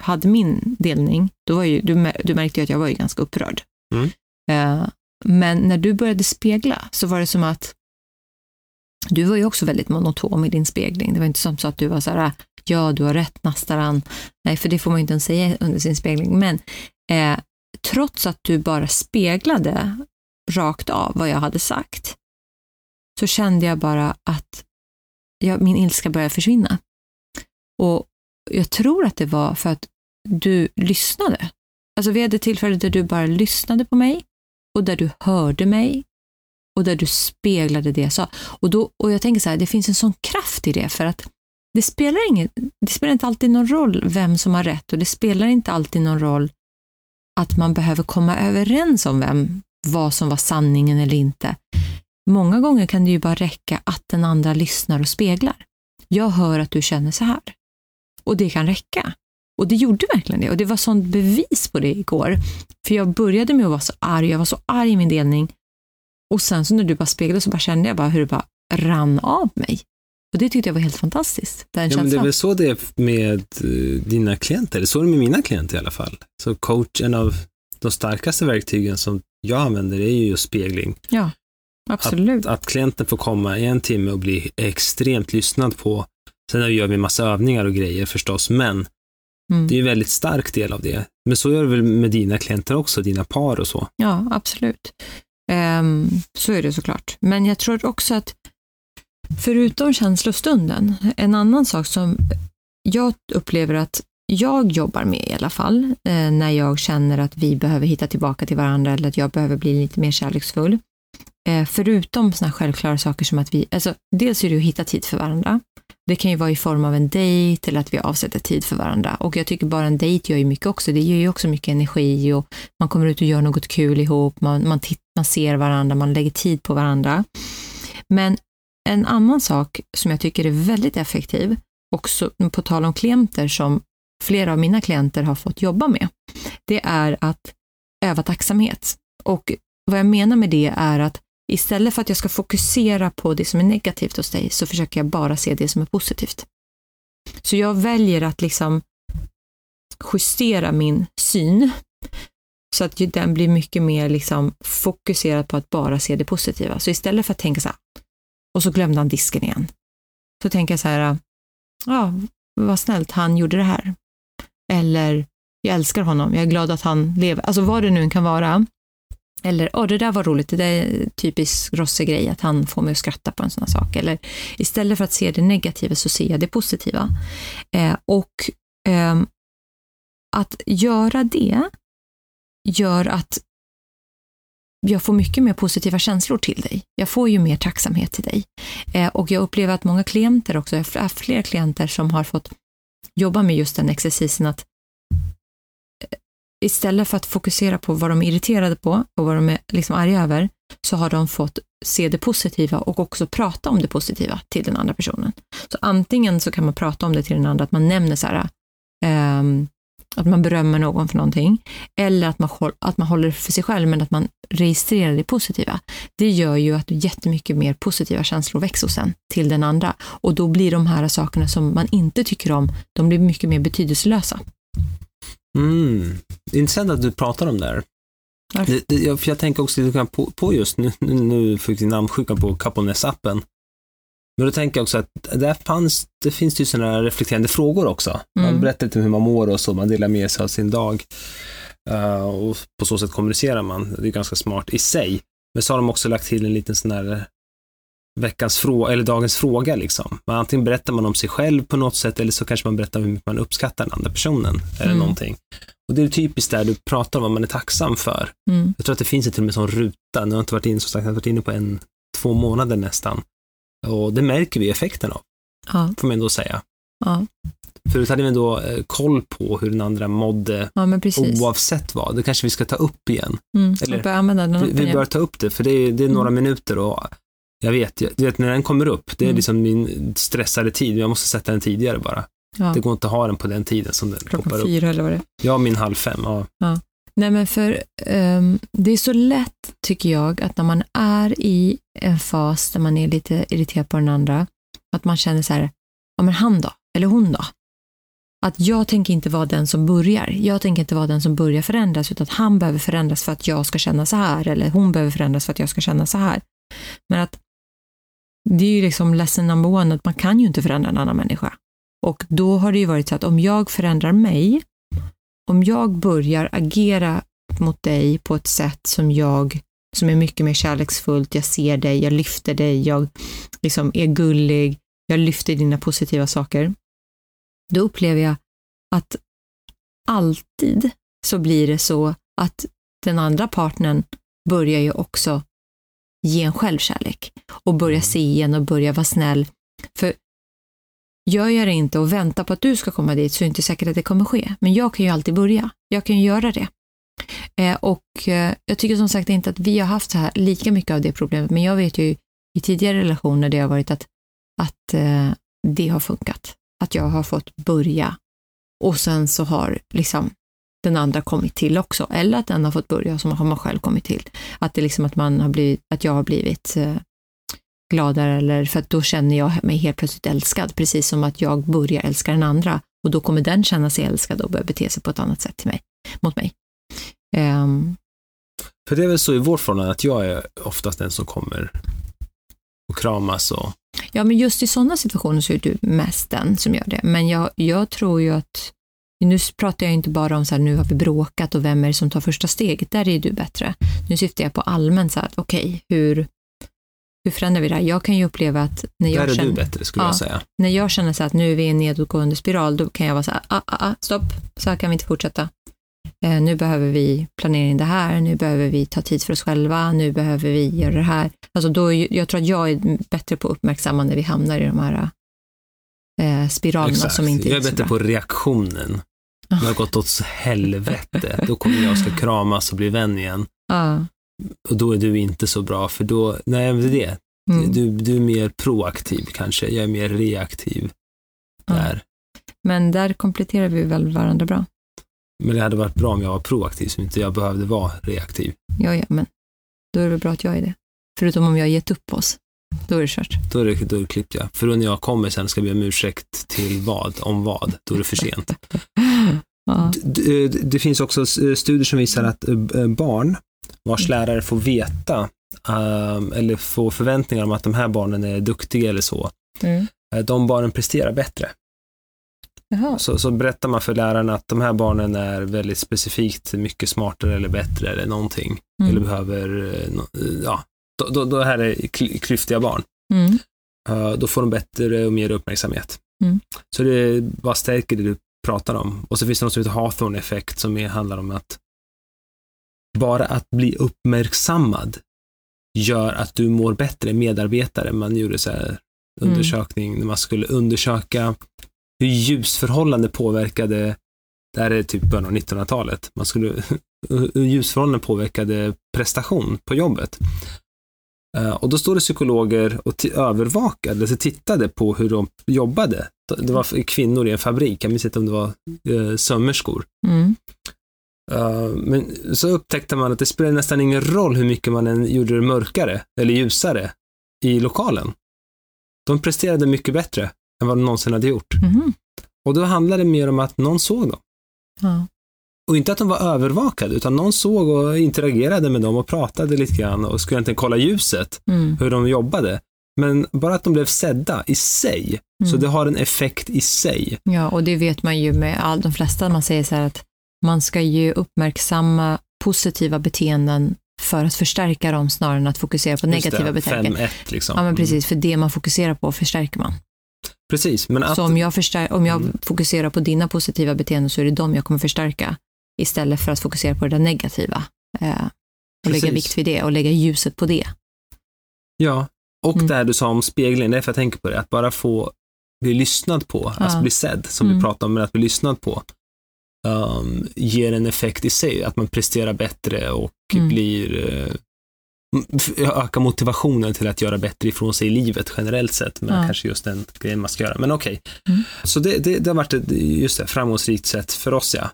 [SPEAKER 1] hade min delning, då var ju, du, du märkte ju att jag var ju ganska upprörd.
[SPEAKER 2] Mm.
[SPEAKER 1] Eh, men när du började spegla så var det som att du var ju också väldigt monotom i din spegling. Det var inte som så att du var så här, ja du har rätt Nastaran. Nej, för det får man ju inte ens säga under sin spegling. Men eh, trots att du bara speglade rakt av vad jag hade sagt, så kände jag bara att jag, min ilska började försvinna. Och jag tror att det var för att du lyssnade. Alltså vi hade tillfällen där du bara lyssnade på mig och där du hörde mig och där du speglade det jag sa. Och, då, och jag tänker så här, det finns en sån kraft i det för att det spelar, inget, det spelar inte alltid någon roll vem som har rätt och det spelar inte alltid någon roll att man behöver komma överens om vem, vad som var sanningen eller inte. Många gånger kan det ju bara räcka att den andra lyssnar och speglar. Jag hör att du känner så här. Och det kan räcka. Och det gjorde verkligen det. Och det var sånt bevis på det igår. För jag började med att vara så arg, jag var så arg i min delning. Och sen så när du bara speglade så bara kände jag bara hur det bara rann av mig. Och det tyckte jag var helt fantastiskt. Den
[SPEAKER 2] Ja, men det är väl så det är med eh, dina klienter, så är det med mina klienter i alla fall. Så coach, en av de starkaste verktygen som jag använder är ju just spegling.
[SPEAKER 1] Ja, absolut.
[SPEAKER 2] Att klienten får komma i en timme och bli extremt lyssnad på. Sen gör vi massa övningar och grejer förstås, men
[SPEAKER 1] Mm.
[SPEAKER 2] det är en väldigt stark del av det. Men så gör du väl med dina klienter också, dina par och så?
[SPEAKER 1] Ja, absolut. Ehm, så är det såklart. Men jag tror också att förutom känslostunden, en annan sak som jag upplever att jag jobbar med i alla fall, eh, när jag känner att vi behöver hitta tillbaka till varandra eller att jag behöver bli lite mer kärleksfull. Eh, förutom sådana självklara saker som att vi, alltså dels är det att hitta tid för varandra. Det kan ju vara i form av en dejt eller att vi avsätter tid för varandra. Och jag tycker bara en dejt gör ju mycket också. Det ger ju också mycket energi och man kommer ut och gör något kul ihop, man, man, tittar man ser varandra, man lägger tid på varandra. Men en annan sak som jag tycker är väldigt effektiv, också på tal om klienter som flera av mina klienter har fått jobba med, det är att öva tacksamhet. Och vad jag menar med det är att istället för att jag ska fokusera på det som är negativt hos dig så försöker jag bara se det som är positivt. Så jag väljer att liksom justera min syn så att den blir mycket mer liksom fokuserad på att bara se det positiva. Så istället för att tänka så här, och så glömde han disken igen. Så tänker jag så här, ja, vad snällt, han gjorde det här. Eller, jag älskar honom, jag är glad att han lever. Alltså vad det nu kan vara. Eller, åh, det där var roligt, det där är typisk Rosse-grej, att han får mig att skratta på en sån här sak. Eller istället för att se det negativa så ser jag det positiva. Eh, och eh, att göra det gör att jag får mycket mer positiva känslor till dig. Jag får ju mer tacksamhet till dig. Eh, och jag upplever att många klienter också, jag har haft fler klienter som har fått jobba med just den exercisen att eh, istället för att fokusera på vad de är irriterade på och vad de är liksom arga över, så har de fått se det positiva och också prata om det positiva till den andra personen. Så antingen så kan man prata om det till den andra, att man nämner så här, ehm, att man berömmer någon för någonting, eller att man, att man håller för sig själv, men att man registrerar det positiva. Det gör ju att jättemycket mer positiva känslor växer sen till den andra. Och då blir de här sakerna som man inte tycker om, de blir mycket mer betydelselösa.
[SPEAKER 2] Mm. Intressant att du pratar om det här. Det, det, jag, för jag tänker också lite på, på just nu, nu, fick vi namnsjuka på Coupleness-appen. Men då tänker jag också att där fanns, det finns ju sådana reflekterande frågor också. Man
[SPEAKER 1] Mm.
[SPEAKER 2] berättar lite hur man mår och så, man delar med sig av sin dag. Uh, och på så sätt kommunicerar man. Det är ganska smart i sig. Men så har de också lagt till en liten sån här veckans fråga, eller dagens fråga liksom. Man, antingen berättar man om sig själv på något sätt eller så kanske man berättar hur mycket man uppskattar den andra personen eller
[SPEAKER 1] Mm.
[SPEAKER 2] någonting. Och det är typiskt där du pratar om vad man är tacksam för.
[SPEAKER 1] Mm.
[SPEAKER 2] Jag tror att det finns en till och med sån ruta, nu har jag inte varit inne, som sagt, jag har varit inne på en, två månader nästan. Och det märker vi effekten av,
[SPEAKER 1] Ja,
[SPEAKER 2] får man ändå säga.
[SPEAKER 1] ja,
[SPEAKER 2] Förut hade vi ändå eh, koll på hur den andra mådde
[SPEAKER 1] ja,
[SPEAKER 2] oavsett vad. Det kanske vi ska ta upp igen.
[SPEAKER 1] Mm.
[SPEAKER 2] eller-
[SPEAKER 1] den
[SPEAKER 2] Vi, vi bör ta upp det, för det är, det är några minuter och Jag vet, du vet när den kommer upp, det är
[SPEAKER 1] Mm.
[SPEAKER 2] liksom min stressade tid, jag måste sätta den tidigare bara.
[SPEAKER 1] Ja.
[SPEAKER 2] Det går inte att ha den på den tiden som den poppar
[SPEAKER 1] Klockan
[SPEAKER 2] upp.
[SPEAKER 1] fyra eller vad det är.
[SPEAKER 2] Ja, min halv fem, ja.
[SPEAKER 1] Nej, men för um, det är så lätt, tycker jag, att när man är i en fas där man är lite irriterad på den andra, att man känner så här, ja men han då? Eller hon då? Att jag tänker inte vara den som börjar. Jag tänker inte vara den som börjar förändras, utan att han behöver förändras för att jag ska känna så här, eller hon behöver förändras för att jag ska känna så här. Men att det är ju liksom lesson number one, att man kan ju inte förändra en annan människa. Och då har det ju varit så att om jag förändrar mig, om jag börjar agera mot dig på ett sätt som jag, som är mycket mer kärleksfullt, jag ser dig, jag lyfter dig, jag liksom är gullig, jag lyfter dina positiva saker, då upplever jag att alltid så blir det så att den andra partnern börjar ju också ge en självkärlek och börja se igen och börja vara snäll. För gör jag det inte och väntar på att du ska komma dit så är det inte säkert att det kommer ske. Men jag kan ju alltid börja. Jag kan ju göra det. Eh, och eh, jag tycker som sagt inte att vi har haft så här lika mycket av det problemet, men jag vet ju i tidigare relationer det har varit att, att eh, det har funkat. Att jag har fått börja och sen så har liksom den andra kommit till också, eller att den har fått börja och så har man själv kommit till. Att det liksom att man har blivit, att jag har blivit eh, gladare eller för att då känner jag mig helt plötsligt älskad, precis som att jag börjar älska den andra och då kommer den känna sig älskad och börja bete sig på ett annat sätt till mig, mot mig. Ehm,
[SPEAKER 2] För det är väl så i vårt förhållande att jag är oftast den som kommer och kramas och
[SPEAKER 1] ja, men just i sådana situationer så är du mest den som gör det. Men jag, jag tror ju att, nu pratar jag inte bara om så här, nu har vi bråkat och vem är det som tar första steget, där är du bättre. Nu syftar jag på allmänt så här, okej, hur, hur förändrar vi det här? Jag kan ju uppleva att när
[SPEAKER 2] där
[SPEAKER 1] jag
[SPEAKER 2] är
[SPEAKER 1] känner...
[SPEAKER 2] du bättre skulle
[SPEAKER 1] Ja.
[SPEAKER 2] jag säga.
[SPEAKER 1] när jag känner så att nu är vi i en nedåtgående spiral, då kan jag vara så här, ah, ah, ah, stopp, så här kan vi inte fortsätta. Eh, nu behöver vi planera in det här, nu behöver vi ta tid för oss själva, nu behöver vi göra det här. Alltså då, är jag tror att jag är bättre på att uppmärksamma när vi hamnar i de här eh, spiralerna
[SPEAKER 2] Exakt.
[SPEAKER 1] som inte
[SPEAKER 2] jag är
[SPEAKER 1] är så
[SPEAKER 2] bättre
[SPEAKER 1] bra.
[SPEAKER 2] på reaktionen. Det har gått åt helvete. Då kommer jag ska kramas och bli vän igen.
[SPEAKER 1] Ja,
[SPEAKER 2] Och då är du inte så bra, för då, nej men det är det.
[SPEAKER 1] mm,
[SPEAKER 2] Du, du är mer proaktiv kanske, jag är mer reaktiv
[SPEAKER 1] ja.
[SPEAKER 2] där.
[SPEAKER 1] Men där kompletterar vi väl varandra bra.
[SPEAKER 2] Men det hade varit bra om jag var proaktiv, så inte jag behövde vara reaktiv.
[SPEAKER 1] Ja, ja, men då är det väl bra att jag är det. Förutom om jag har gett upp oss, då är det kört.
[SPEAKER 2] Då är det, då är det klippt jag. För då när jag kommer sen ska be om ursäkt till vad, om vad, då är det för sent. (laughs)
[SPEAKER 1] Ja.
[SPEAKER 2] D- d- Det finns också s- studier som visar att eh, barn vars lärare får veta ehm, eller får förväntningar om att de här barnen är duktiga eller så,
[SPEAKER 1] Mm.
[SPEAKER 2] eh, de barnen presterar bättre.
[SPEAKER 1] Jaha.
[SPEAKER 2] Så, så berättar man för lärarna att de här barnen är väldigt specifikt mycket smartare eller bättre eller någonting.
[SPEAKER 1] Mm.
[SPEAKER 2] Eller behöver, eh, eh, ja, då, då, då här är kly- klyftiga barn.
[SPEAKER 1] Mm.
[SPEAKER 2] Då får de bättre och mer uppmärksamhet.
[SPEAKER 1] Mm.
[SPEAKER 2] Så det bara stärker det du pratar om. Och så finns det något som heter Hawthorne-effekt som är, handlar om att bara att bli uppmärksammad gör att du mår bättre medarbetare. Man gjorde så här
[SPEAKER 1] Mm.
[SPEAKER 2] undersökning när man skulle undersöka hur ljusförhållande påverkade, det här är typ början av 1900-talet, man skulle, (laughs) hur ljusförhållanden påverkade prestation på jobbet. Eh, Och då står det psykologer och övervakade, alltså tittade på hur de jobbade. Det var kvinnor i en fabrik, jag minns inte om det var eh, sömmerskor.
[SPEAKER 1] Mm.
[SPEAKER 2] Eh, Men så upptäckte man att det spelade nästan ingen roll hur mycket man än gjorde det mörkare eller ljusare i lokalen. De presterade mycket bättre än vad de någonsin hade gjort.
[SPEAKER 1] Mhm.
[SPEAKER 2] Och då handlade det mer om att någon såg dem.
[SPEAKER 1] Ja.
[SPEAKER 2] Och inte att de var övervakade, utan någon såg och interagerade med dem och pratade lite grann och skulle inte kolla ljuset,
[SPEAKER 1] Mm.
[SPEAKER 2] hur de jobbade. Men bara att de blev sedda i sig, så
[SPEAKER 1] Mm.
[SPEAKER 2] det har en effekt i sig.
[SPEAKER 1] Ja, och det vet man ju med all, de flesta. Man säger så här att man ska ju uppmärksamma positiva beteenden för att förstärka dem snarare än att fokusera på
[SPEAKER 2] Just
[SPEAKER 1] negativa beteenden.
[SPEAKER 2] 5-1 liksom.
[SPEAKER 1] Ja, men
[SPEAKER 2] Mm.
[SPEAKER 1] precis. För det man fokuserar på förstärker man.
[SPEAKER 2] Precis, men att...
[SPEAKER 1] Så om jag, förstär- om jag
[SPEAKER 2] Mm.
[SPEAKER 1] fokuserar på dina positiva beteenden så är det de jag kommer förstärka istället för att fokusera på det där negativa. Eh, och lägga
[SPEAKER 2] Precis.
[SPEAKER 1] vikt vid det och lägga ljuset på det.
[SPEAKER 2] Ja, och
[SPEAKER 1] Mm.
[SPEAKER 2] här du sa om speglingen, det är för att jag tänker på det, att bara få bli lyssnad på,
[SPEAKER 1] Ja.
[SPEAKER 2] alltså bli sedd, som
[SPEAKER 1] Mm.
[SPEAKER 2] vi pratade om, men att bli lyssnad på, um, ger en effekt i sig, att man presterar bättre och
[SPEAKER 1] Mm.
[SPEAKER 2] blir, eh, öka motivationen till att göra bättre ifrån sig i livet generellt sett, men
[SPEAKER 1] Ja.
[SPEAKER 2] kanske just den grejen man ska göra. Men okej.
[SPEAKER 1] Mm.
[SPEAKER 2] Så det, det, det har varit ett just det, framgångsrikt sätt för oss, ja.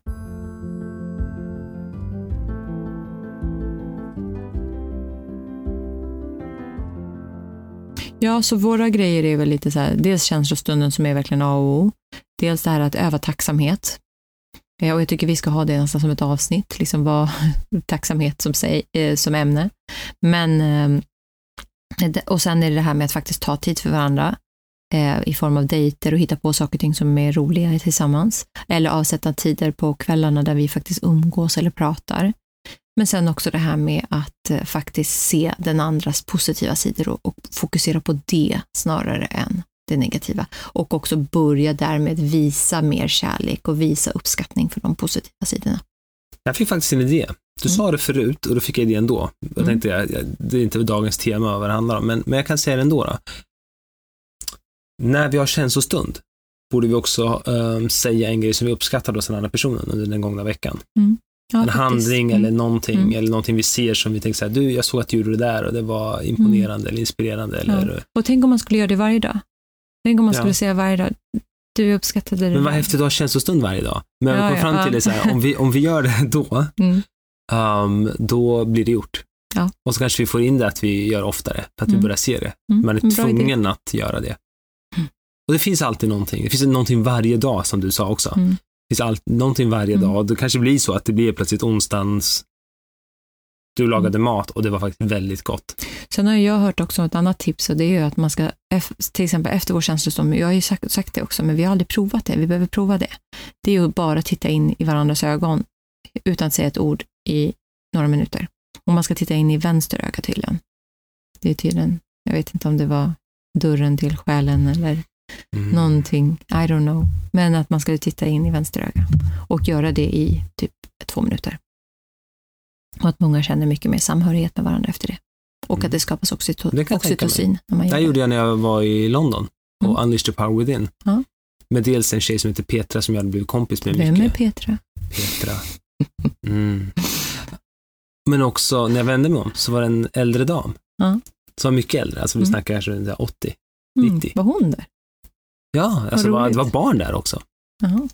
[SPEAKER 1] Ja, så våra grejer är väl lite så här, dels känslostunden som är verkligen A och O, dels det här att öva tacksamhet. Eh, och jag tycker vi ska ha det nästan som ett avsnitt, liksom vad (laughs) tacksamhet som, sig, eh, som ämne. Men, eh, och sen är det det här med att faktiskt ta tid för varandra i form av dejter och hitta på saker och ting som är roliga tillsammans. Eller avsätta tider på kvällarna där vi faktiskt umgås eller pratar. Men sen också det här med att faktiskt se den andras positiva sidor och, och fokusera på det snarare än det negativa. Och också börja därmed visa mer kärlek och visa uppskattning för de positiva sidorna.
[SPEAKER 2] Jag fick faktiskt en idé. Du
[SPEAKER 1] Mm.
[SPEAKER 2] sa det förut och då fick jag idén då. Jag
[SPEAKER 1] Mm.
[SPEAKER 2] tänkte, jag, det är inte dagens tema vad det handlar om, men, men jag kan säga det ändå. Då. När vi har känslostund borde vi också ehm, säga en grej som vi uppskattar hos den andra personen under den gångna veckan.
[SPEAKER 1] Ja,
[SPEAKER 2] en
[SPEAKER 1] faktiskt.
[SPEAKER 2] handling
[SPEAKER 1] Mm.
[SPEAKER 2] eller någonting,
[SPEAKER 1] Mm.
[SPEAKER 2] eller någonting vi ser som vi tänker så här, du, jag såg att du gjorde det där och det var imponerande eller inspirerande. Eller,
[SPEAKER 1] Och tänk om man skulle göra det varje dag. Tänk om man
[SPEAKER 2] Ja.
[SPEAKER 1] skulle säga varje dag, du uppskattade det
[SPEAKER 2] Men vad häftigt att ha känslostund varje dag. Men
[SPEAKER 1] Ja,
[SPEAKER 2] vi kom
[SPEAKER 1] ja,
[SPEAKER 2] fram till det så här, om vi, om vi gör det (laughs) då,
[SPEAKER 1] Mm.
[SPEAKER 2] ehm, då blir det gjort.
[SPEAKER 1] Ja.
[SPEAKER 2] Och så kanske vi får in det att vi gör oftare, för att vi
[SPEAKER 1] Mm.
[SPEAKER 2] börjar se det.
[SPEAKER 1] Mm.
[SPEAKER 2] Man är
[SPEAKER 1] Bra idé.
[SPEAKER 2] tvungen att göra det.
[SPEAKER 1] Mm.
[SPEAKER 2] Och det finns alltid någonting. Det finns någonting varje dag, som du sa också.
[SPEAKER 1] Mm.
[SPEAKER 2] Det finns all, någonting varje
[SPEAKER 1] Mm.
[SPEAKER 2] dag. Och det kanske blir så att det blir plötsligt onsdagens du lagade mat och det var faktiskt väldigt gott.
[SPEAKER 1] Sen har jag hört också ett annat tips och det är ju att man ska, till exempel efter vår känslostorm, jag har ju sagt, sagt det också, men vi har aldrig provat det, vi behöver prova det. Det är ju bara titta in i varandras ögon utan att säga ett ord i några minuter. Och man ska titta in i vänster öga tydligen. Det är tydligen, jag vet inte om det var dörren till själen eller
[SPEAKER 2] Mm.
[SPEAKER 1] någonting, I don't know. Men att man skulle titta in i vänster öga och göra det i typ två minuter. Och att många känner mycket mer samhörighet med varandra efter det. Och
[SPEAKER 2] Mm.
[SPEAKER 1] att det skapas oxyto-
[SPEAKER 2] Det
[SPEAKER 1] oxytocin när man
[SPEAKER 2] Det här gjorde jag när jag var i London på
[SPEAKER 1] Mm.
[SPEAKER 2] Unleash the Power Within.
[SPEAKER 1] Ja.
[SPEAKER 2] Med dels en tjej som heter Petra som jag hade blivit kompis med
[SPEAKER 1] Vem är
[SPEAKER 2] mycket.
[SPEAKER 1] Petra?
[SPEAKER 2] Petra. Mm. Men också, när jag vände mig om, så var det en äldre dam.
[SPEAKER 1] Ja.
[SPEAKER 2] Som var mycket äldre, alltså vi
[SPEAKER 1] Mm.
[SPEAKER 2] snackar kanske runt 80.
[SPEAKER 1] Mm,
[SPEAKER 2] 90.
[SPEAKER 1] var hon där?
[SPEAKER 2] Ja, alltså det var, det var barn där också.
[SPEAKER 1] Jaha.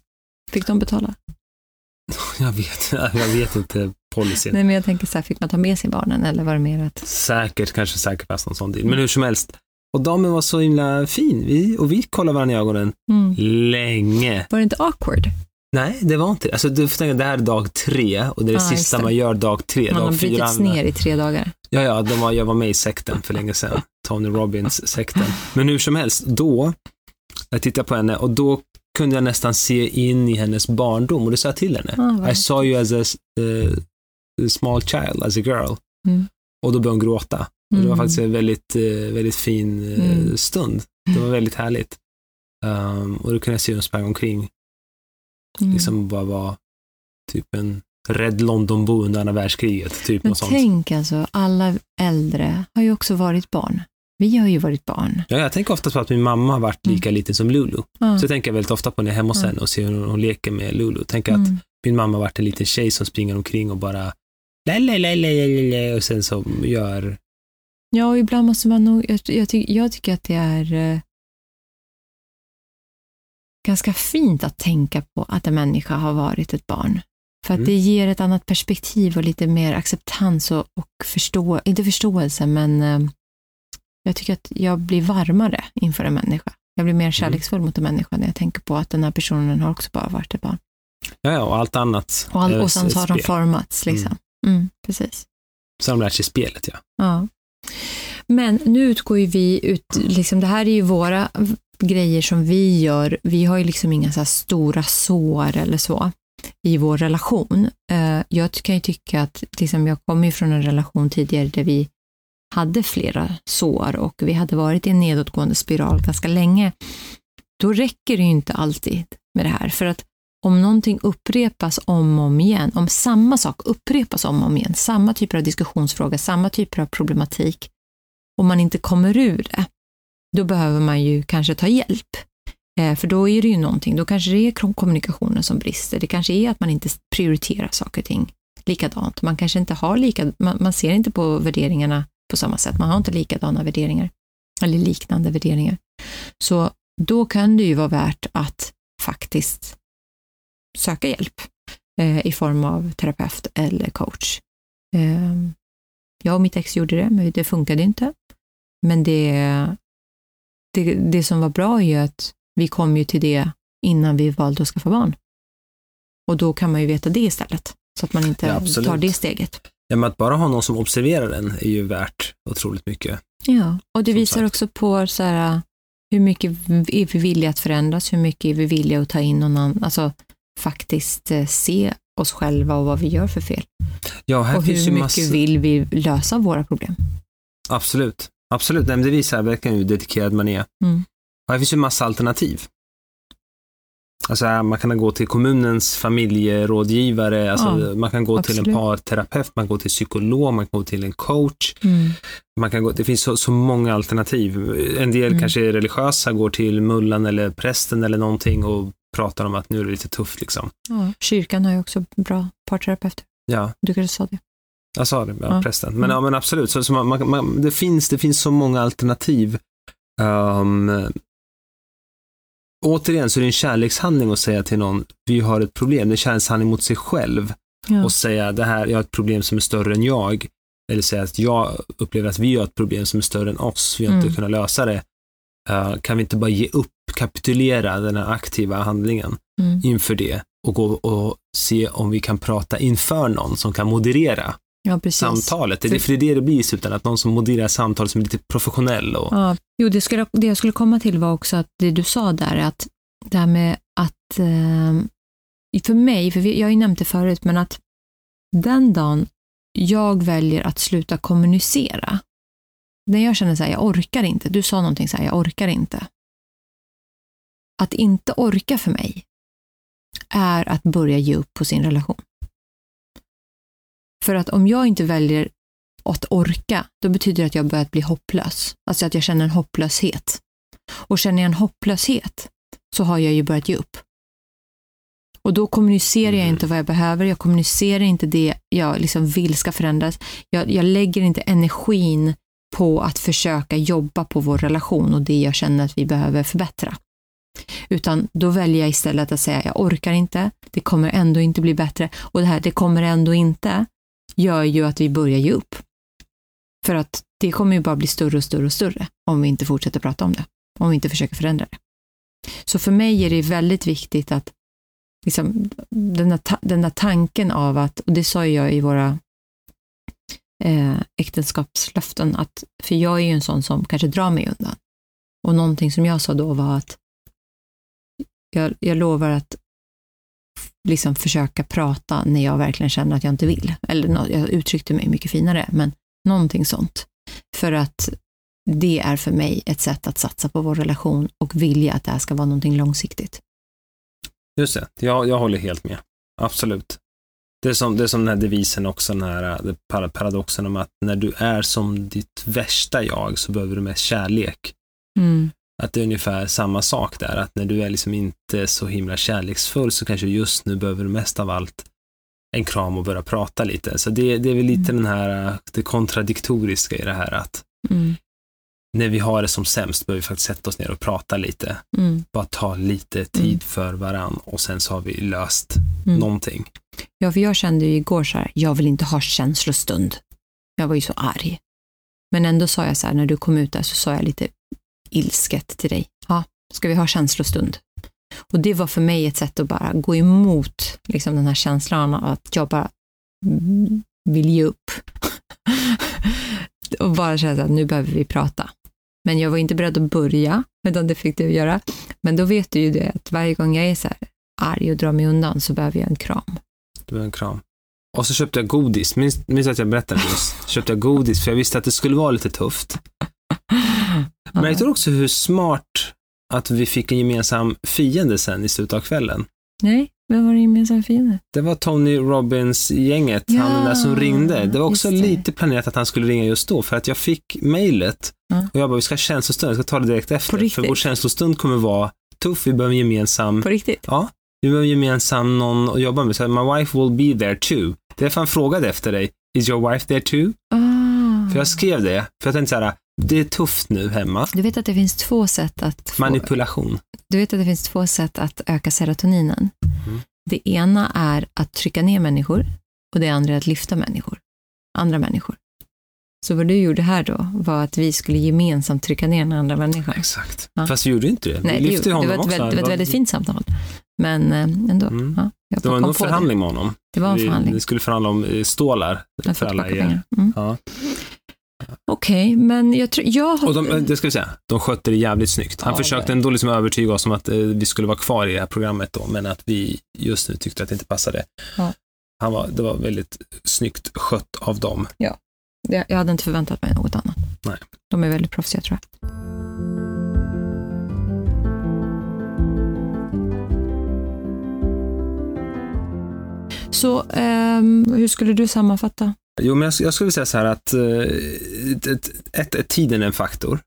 [SPEAKER 1] Fick de betala? (laughs)
[SPEAKER 2] Jag vet, jag vet inte policyn.
[SPEAKER 1] Nej, men jag tänker så här, fick man ta med sig barnen eller var det mer att...
[SPEAKER 2] Säkert, kanske säkert fast någon sån deal. Men hur som helst. Och damen var så himla fin. Vi, och vi kollade varandra i ögonen
[SPEAKER 1] Mm.
[SPEAKER 2] länge.
[SPEAKER 1] Var det inte awkward?
[SPEAKER 2] Nej, det var inte Alltså du får tänka, det här är dag tre och det är det sista
[SPEAKER 1] det.
[SPEAKER 2] man gör dag tre.
[SPEAKER 1] Man har
[SPEAKER 2] dag fyra.
[SPEAKER 1] brutits ner i tre dagar.
[SPEAKER 2] Ja, ja, de var, jag var med i sekten för länge sedan. Tony Robbins-sekten. Men hur som helst, då, jag tittade på henne och då kunde jag nästan se in i hennes barndom och det sa jag till henne.
[SPEAKER 1] Ah,
[SPEAKER 2] I saw you as a eh, small child, as a girl.
[SPEAKER 1] Mm.
[SPEAKER 2] Och då började hon gråta. Och det var
[SPEAKER 1] Mm.
[SPEAKER 2] faktiskt en väldigt, eh, väldigt fin eh,
[SPEAKER 1] Mm.
[SPEAKER 2] stund. Det var väldigt härligt. Um, och då kunde jag se hur hon sprang omkring,
[SPEAKER 1] Mm.
[SPEAKER 2] liksom bara var typ en rädd Londonbo under andra världskriget, typ
[SPEAKER 1] Men
[SPEAKER 2] något sånt.
[SPEAKER 1] tänk alltså, alla äldre har ju också varit barn. Vi har ju varit barn.
[SPEAKER 2] Ja, jag tänker ofta på att min mamma har varit lika liten som Lulu.
[SPEAKER 1] Ja.
[SPEAKER 2] Så jag tänker väldigt ofta på när jag är hemma hos
[SPEAKER 1] Mm.
[SPEAKER 2] henne och ser hur hon leker med Lulu. Tänker att
[SPEAKER 1] Mm.
[SPEAKER 2] min mamma har varit en liten tjej som springer omkring och bara lalalala och sen så gör
[SPEAKER 1] Ja, och ibland måste man nog, jag, jag, ty, jag tycker att det är eh, ganska fint att tänka på att en människa har varit ett barn. För att
[SPEAKER 2] Mm.
[SPEAKER 1] det ger ett annat perspektiv och lite mer acceptans och, och förstå, inte förståelse, men eh, jag tycker att jag blir varmare inför en människa. Jag blir mer kärleksfull mot en människa när jag tänker på att den här personen har också bara varit ett barn.
[SPEAKER 2] Ja, och allt annat.
[SPEAKER 1] Och, all, och sen så har de formats. Liksom. Mm, precis.
[SPEAKER 2] Så har de lärt sig spelet, ja.
[SPEAKER 1] Ja. Men nu utgår ju vi ut, liksom, det här är ju våra grejer som vi gör. Vi har ju liksom inga så stora sår eller så i vår relation. Eh, Jag kan ju tycka att, liksom, jag kommer ju från en relation tidigare där vi hade flera sår och vi hade varit i en nedåtgående spiral ganska länge. Då räcker det ju inte alltid med det här, för att om någonting upprepas om och om igen, om samma sak upprepas om och om igen, samma typer av diskussionsfråga, samma typer av problematik, och man inte kommer ur det, då behöver man ju kanske ta hjälp. Eh, för då är det ju någonting, då kanske det är kommunikationen som brister, det kanske är att man inte prioriterar saker och ting likadant. Man kanske inte har lika, man, man ser inte på värderingarna på samma sätt. Man har inte likadana värderingar, eller liknande värderingar. Så då kan det ju vara värt att faktiskt söka hjälp eh, i form av terapeut eller coach. Eh, jag och mitt ex gjorde det, men det funkade inte. Men det, det, det som var bra är ju att vi kom ju till det innan vi valde att skaffa barn. Och då kan man ju veta det istället, så att man inte
[SPEAKER 2] Ja,
[SPEAKER 1] tar det steget.
[SPEAKER 2] Ja, men att bara ha någon som observerar den är ju värt otroligt mycket.
[SPEAKER 1] Ja, och det
[SPEAKER 2] Som
[SPEAKER 1] visar
[SPEAKER 2] sagt.
[SPEAKER 1] också på så här, hur mycket är vi villiga att förändras, hur mycket är vi villiga att ta in någon annan, alltså faktiskt eh, se oss själva och vad vi gör för fel.
[SPEAKER 2] Ja,
[SPEAKER 1] och hur mycket vill vi lösa våra problem.
[SPEAKER 2] Absolut. Absolut. Nej, men det visar verkligen hur dedikerad man är.
[SPEAKER 1] Mm.
[SPEAKER 2] Och här finns ju massa alternativ. Alltså, man kan gå till kommunens familjerådgivare, alltså,
[SPEAKER 1] Ja,
[SPEAKER 2] man kan gå till en
[SPEAKER 1] absolut.
[SPEAKER 2] parterapeut, man kan gå till psykolog, man kan gå till en coach.
[SPEAKER 1] Mm.
[SPEAKER 2] Man kan gå, det finns så, så många alternativ. En del
[SPEAKER 1] Mm.
[SPEAKER 2] kanske är religiösa, går till mullan eller prästen eller någonting och pratar om att nu är det lite tufft liksom.
[SPEAKER 1] Ja, kyrkan har ju också bra parterapeuter.
[SPEAKER 2] Ja,
[SPEAKER 1] Du kanske sa det?
[SPEAKER 2] jag sa det, ja,
[SPEAKER 1] Ja.
[SPEAKER 2] prästen. Men,
[SPEAKER 1] Mm.
[SPEAKER 2] ja, men absolut, så, så man, man, det, finns, det finns så många alternativ. Um, återigen så är det en kärlekshandling att säga till någon, vi har ett problem. Det är en kärlekshandling mot sig själv
[SPEAKER 1] Ja.
[SPEAKER 2] och säga, det här, jag har ett problem som är större än jag. Eller säga att jag upplever att vi har ett problem som är större än oss, vi har inte
[SPEAKER 1] Mm.
[SPEAKER 2] kunnat lösa det. Uh, kan vi inte bara ge upp, kapitulera den här aktiva handlingen
[SPEAKER 1] Mm.
[SPEAKER 2] inför det och gå och se om vi kan prata inför någon som kan moderera
[SPEAKER 1] ja,
[SPEAKER 2] samtalet. Det är,
[SPEAKER 1] För-
[SPEAKER 2] för det är det det blir i slutändan, att någon som modererar samtalet som är lite professionell och
[SPEAKER 1] Ja, jo, det, skulle, det jag skulle komma till var också att det du sa där, att det här med att, eh, för mig, för jag har ju nämnt det förut, men att den dagen jag väljer att sluta kommunicera, när jag känner så här, jag orkar inte, du sa någonting så här, jag orkar inte. Att inte orka för mig är att börja ge upp på sin relation. För att om jag inte väljer att orka, då betyder det att jag börjat bli hopplös. Alltså att jag känner en hopplöshet. Och känner jag en hopplöshet så har jag ju börjat ge upp. Och då kommunicerar jag
[SPEAKER 2] Mhm.
[SPEAKER 1] inte vad jag behöver, jag kommunicerar inte det jag liksom vill ska förändras. Jag, jag lägger inte energin på att försöka jobba på vår relation och det jag känner att vi behöver förbättra. Utan då väljer jag istället att säga, jag orkar inte, det kommer ändå inte bli bättre och det här, det kommer ändå inte, gör ju att vi börjar ge upp. För att det kommer ju bara bli större och större och större om vi inte fortsätter prata om det, om vi inte försöker förändra det. Så för mig är det väldigt viktigt att liksom, den, där, den där tanken av att, och det sa jag i våra eh, äktenskapslöften, att, för jag är ju en sån som kanske drar mig undan. Och någonting som jag sa då var att jag, jag lovar att liksom försöka prata när jag verkligen känner att jag inte vill. Eller jag uttryckte mig mycket finare, men någonting sånt. För att det är för mig ett sätt att satsa på vår relation och vilja att det här ska vara någonting långsiktigt.
[SPEAKER 2] Just det, jag, jag håller helt med. Absolut. Det är, som, det är som den här devisen också, den här para- paradoxen om att när du är som ditt värsta jag så behöver du mest kärlek.
[SPEAKER 1] Mm.
[SPEAKER 2] Att det är ungefär samma sak där, att när du är liksom inte så himla kärleksfull så kanske just nu behöver du mest av allt en kram och börja prata lite. Så det, det är väl lite
[SPEAKER 1] Mm.
[SPEAKER 2] den här, äh, det kontradiktoriska i det här att
[SPEAKER 1] Mm.
[SPEAKER 2] När vi har det som sämst behöver vi faktiskt sätta oss ner och prata lite.
[SPEAKER 1] Mm.
[SPEAKER 2] Bara ta lite tid
[SPEAKER 1] Mm.
[SPEAKER 2] för varann och sen så har vi löst
[SPEAKER 1] Mm.
[SPEAKER 2] någonting.
[SPEAKER 1] Ja, för jag kände ju igår så här, jag vill inte ha känslostund. Jag var ju så arg. Men ändå sa jag så här, när du kom ut där så sa jag lite ilsket till dig. Ja, ska vi ha känslostund? Och det var för mig ett sätt att bara gå emot liksom den här känslan av att jag bara mm, vill ge upp. (laughs) och bara känna att nu behöver vi prata. Men jag var inte beredd att börja, utan det fick du göra. Men då vet du ju det, att varje gång jag är så här arg och drar mig undan så behöver jag en kram.
[SPEAKER 2] Det var en kram. Och så köpte jag godis. Minns, minns att jag berättade nyss? (laughs) Köpte jag godis för jag visste att det skulle vara lite tufft. Men jag tror också hur smart att vi fick en gemensam fiende sen i slutet av kvällen.
[SPEAKER 1] Nej, vem var din gemensamma fiende?
[SPEAKER 2] Det var Tony Robbins-gänget, han den där som
[SPEAKER 1] Ja,
[SPEAKER 2] ringde. Det var också
[SPEAKER 1] det.
[SPEAKER 2] lite planerat att han skulle ringa just då, för att jag fick mejlet
[SPEAKER 1] Ja.
[SPEAKER 2] och jag bara, vi ska ha känslostund, jag ska ta det direkt efter. För vår känslostund kommer vara tuff, vi behöver gemensam
[SPEAKER 1] På riktigt?
[SPEAKER 2] Ja, vi behöver gemensam någon att jobba med. Så my wife will be there too. Därför han frågade efter dig. Is your wife there too?
[SPEAKER 1] Ah,
[SPEAKER 2] För jag skrev det, för jag tänkte så här, det är tufft nu hemma.
[SPEAKER 1] Du vet att det finns två sätt att få,
[SPEAKER 2] Manipulation.
[SPEAKER 1] du vet att det finns två sätt att öka serotoninen.
[SPEAKER 2] Mm.
[SPEAKER 1] Det ena är att trycka ner människor och det andra är att lyfta människor. Andra människor. Så vad du gjorde här då var att vi skulle gemensamt trycka ner den andra människan.
[SPEAKER 2] Exakt.
[SPEAKER 1] Ja.
[SPEAKER 2] Fast vi gjorde inte det.
[SPEAKER 1] Nej,
[SPEAKER 2] vi lyfte
[SPEAKER 1] det, det,
[SPEAKER 2] honom
[SPEAKER 1] var ett,
[SPEAKER 2] också.
[SPEAKER 1] väldigt, det var ett väldigt fint samtal. Men eh, ändå.
[SPEAKER 2] Mm.
[SPEAKER 1] Ja, jag
[SPEAKER 2] Det var
[SPEAKER 1] kom
[SPEAKER 2] en förhandling med honom.
[SPEAKER 1] Det var en
[SPEAKER 2] vi,
[SPEAKER 1] förhandling.
[SPEAKER 2] vi skulle förhandla om eh, stålar för alla er.
[SPEAKER 1] Mm.
[SPEAKER 2] Ja.
[SPEAKER 1] Okej, men jag tror... Jag har,
[SPEAKER 2] Och de, eh, det ska vi säga, de skötte det jävligt snyggt. Han
[SPEAKER 1] Ja,
[SPEAKER 2] försökte
[SPEAKER 1] det-
[SPEAKER 2] ändå liksom övertyga oss om att eh, vi skulle vara kvar i det här programmet då, men att vi just nu tyckte att det inte passade.
[SPEAKER 1] Ja.
[SPEAKER 2] Han var, det var väldigt snyggt skött av dem.
[SPEAKER 1] jag, jag hade inte förväntat mig något annat.
[SPEAKER 2] Nej.
[SPEAKER 1] De är väldigt proffsiga tror jag. Så ehm, hur skulle du sammanfatta?
[SPEAKER 2] Jo, men jag, jag skulle säga så här att eh, ett, ett, ett, tiden är en faktor.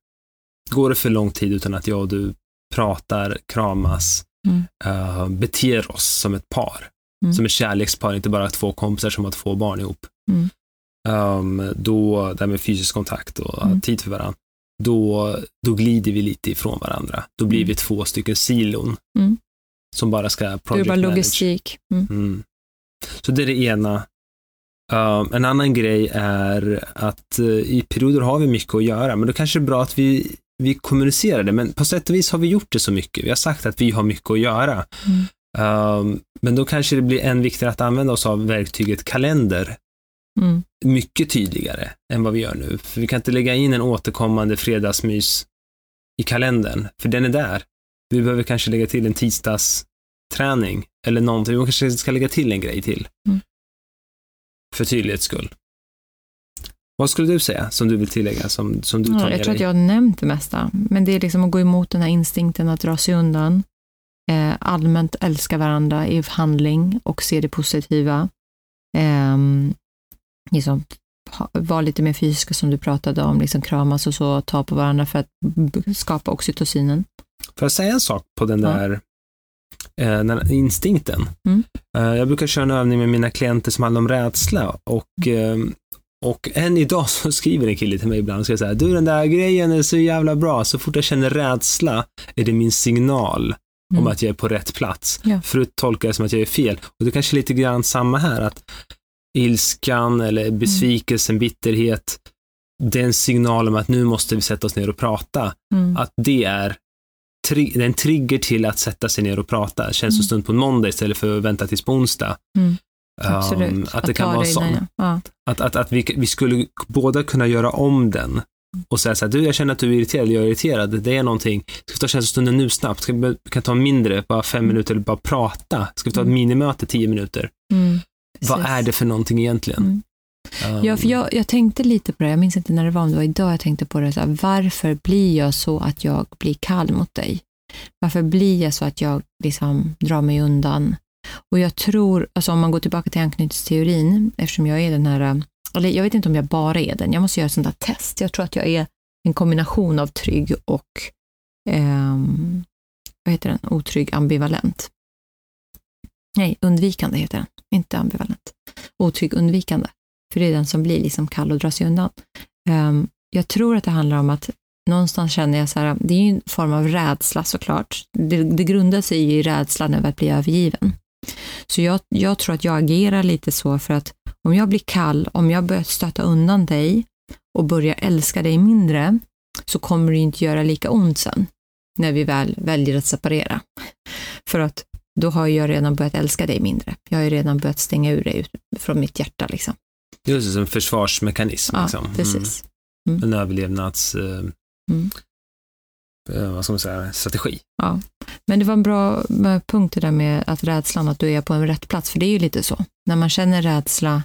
[SPEAKER 2] Går det för lång tid utan att jag och du pratar, kramas,
[SPEAKER 1] Mm.
[SPEAKER 2] eh, beter oss som ett par,
[SPEAKER 1] Mm.
[SPEAKER 2] som ett kärlekspar, inte bara två kompisar som har två barn ihop.
[SPEAKER 1] Mm.
[SPEAKER 2] Um, då, det här med fysisk kontakt och
[SPEAKER 1] Mm.
[SPEAKER 2] tid för varandra, då, då glider vi lite ifrån varandra. Då blir
[SPEAKER 1] Mm.
[SPEAKER 2] vi två stycken silon
[SPEAKER 1] Mm.
[SPEAKER 2] som bara ska
[SPEAKER 1] Det är
[SPEAKER 2] project
[SPEAKER 1] bara logistik.
[SPEAKER 2] Så det är det ena. Um, en annan grej är att eh, i perioder har vi mycket att göra, men då kanske det är bra att vi, vi kommunicerar det. Men på sätt och vis har vi gjort det så mycket. Vi har sagt att vi har mycket att göra.
[SPEAKER 1] Mm.
[SPEAKER 2] Um, men då kanske det blir än viktigare att använda oss av verktyget kalender
[SPEAKER 1] Mm.
[SPEAKER 2] mycket tydligare än vad vi gör nu. För vi kan inte lägga in en återkommande fredagsmys i kalendern, för den är där. Vi behöver kanske lägga till en tisdagsträning eller någonting. Vi kanske ska lägga till en grej till.
[SPEAKER 1] Mm.
[SPEAKER 2] För tydlighets skull. Vad skulle du säga som du vill tillägga, som, som du tar
[SPEAKER 1] Ja, jag tror att jag har nämnt det mesta, men det är liksom att gå emot den här instinkten att dra sig undan, eh, allmänt älska varandra i handling och se det positiva. Eh, liksom, vara lite mer fysiska som du pratade om, liksom kramas och så, ta på varandra för att skapa oxytocinen.
[SPEAKER 2] Får jag säga en sak på den där eh, instinkten?
[SPEAKER 1] Mm.
[SPEAKER 2] Eh, jag brukar köra en övning med mina klienter som handlar om rädsla och, eh, och än idag (laughs) så skriver en kille till mig ibland och säger så här, du den där grejen är så jävla bra, så fort jag känner rädsla är det min signal om
[SPEAKER 1] Mm.
[SPEAKER 2] att jag är på rätt plats.
[SPEAKER 1] Ja.
[SPEAKER 2] Förut tolkar jag som att jag är fel. Och det kanske är lite grann samma här, att ilskan eller besvikelsen, bitterhet, det är en signal om att nu måste vi sätta oss ner och prata
[SPEAKER 1] Mm.
[SPEAKER 2] att det är, tri- en trigger till att sätta sig ner och prata. Känns
[SPEAKER 1] Mm.
[SPEAKER 2] stund på en måndag istället för att vänta tills på onsdag.
[SPEAKER 1] Mm.
[SPEAKER 2] Um,
[SPEAKER 1] Absolut.
[SPEAKER 2] att det kan vara
[SPEAKER 1] det
[SPEAKER 2] så.
[SPEAKER 1] innan jag- Ja.
[SPEAKER 2] Att, att, att vi, vi skulle båda kunna göra om den och säga så här, du jag känner att du är irriterad, jag är irriterad, det är någonting. Ska vi ta känslostunden nu snabbt? Ska vi, kan ta mindre, bara fem
[SPEAKER 1] Mm.
[SPEAKER 2] minuter, eller bara prata? Ska vi ta ett
[SPEAKER 1] Mm.
[SPEAKER 2] minimöte, tio minuter?
[SPEAKER 1] Mm.
[SPEAKER 2] Vad är det för någonting egentligen?
[SPEAKER 1] Mm.
[SPEAKER 2] Um,
[SPEAKER 1] Ja, för jag, jag tänkte lite på det, jag minns inte när det var, om det var idag jag tänkte på det, så här, varför blir jag så att jag blir kall mot dig? Varför blir jag så att jag liksom drar mig undan? Och jag tror, alltså om man går tillbaka till anknytningsteorin, eftersom jag är den här, eller jag vet inte om jag bara är den, jag måste göra ett sånt där test. Jag tror att jag är en kombination av trygg och, eh, vad heter den, otrygg ambivalent. Nej, undvikande heter den, inte ambivalent. Otrygg undvikande. För det är den som blir liksom kall och drar sig undan. Um, jag tror att det handlar om att någonstans känner jag så här, det är ju en form av rädsla såklart. Det, det grundar sig ju i rädslan över att bli övergiven. Så jag, jag tror att jag agerar lite så för att om jag blir kall, om jag börjar stöta undan dig och börjar älska dig mindre, så kommer det inte göra lika ont sen, när vi väl väljer att separera. För att då har jag redan börjat älska dig mindre. Jag har ju redan börjat stänga ur dig från mitt hjärta. Liksom.
[SPEAKER 2] Just det, som en försvarsmekanism.
[SPEAKER 1] Ja,
[SPEAKER 2] liksom. Mm.
[SPEAKER 1] precis.
[SPEAKER 2] En överlevnads... Eh,
[SPEAKER 1] Mm.
[SPEAKER 2] eh, vad ska man säga, strategi.
[SPEAKER 1] Men det var en bra punkt det där med att rädslan, att du är på en rätt plats, för det är ju lite så. När man känner rädsla,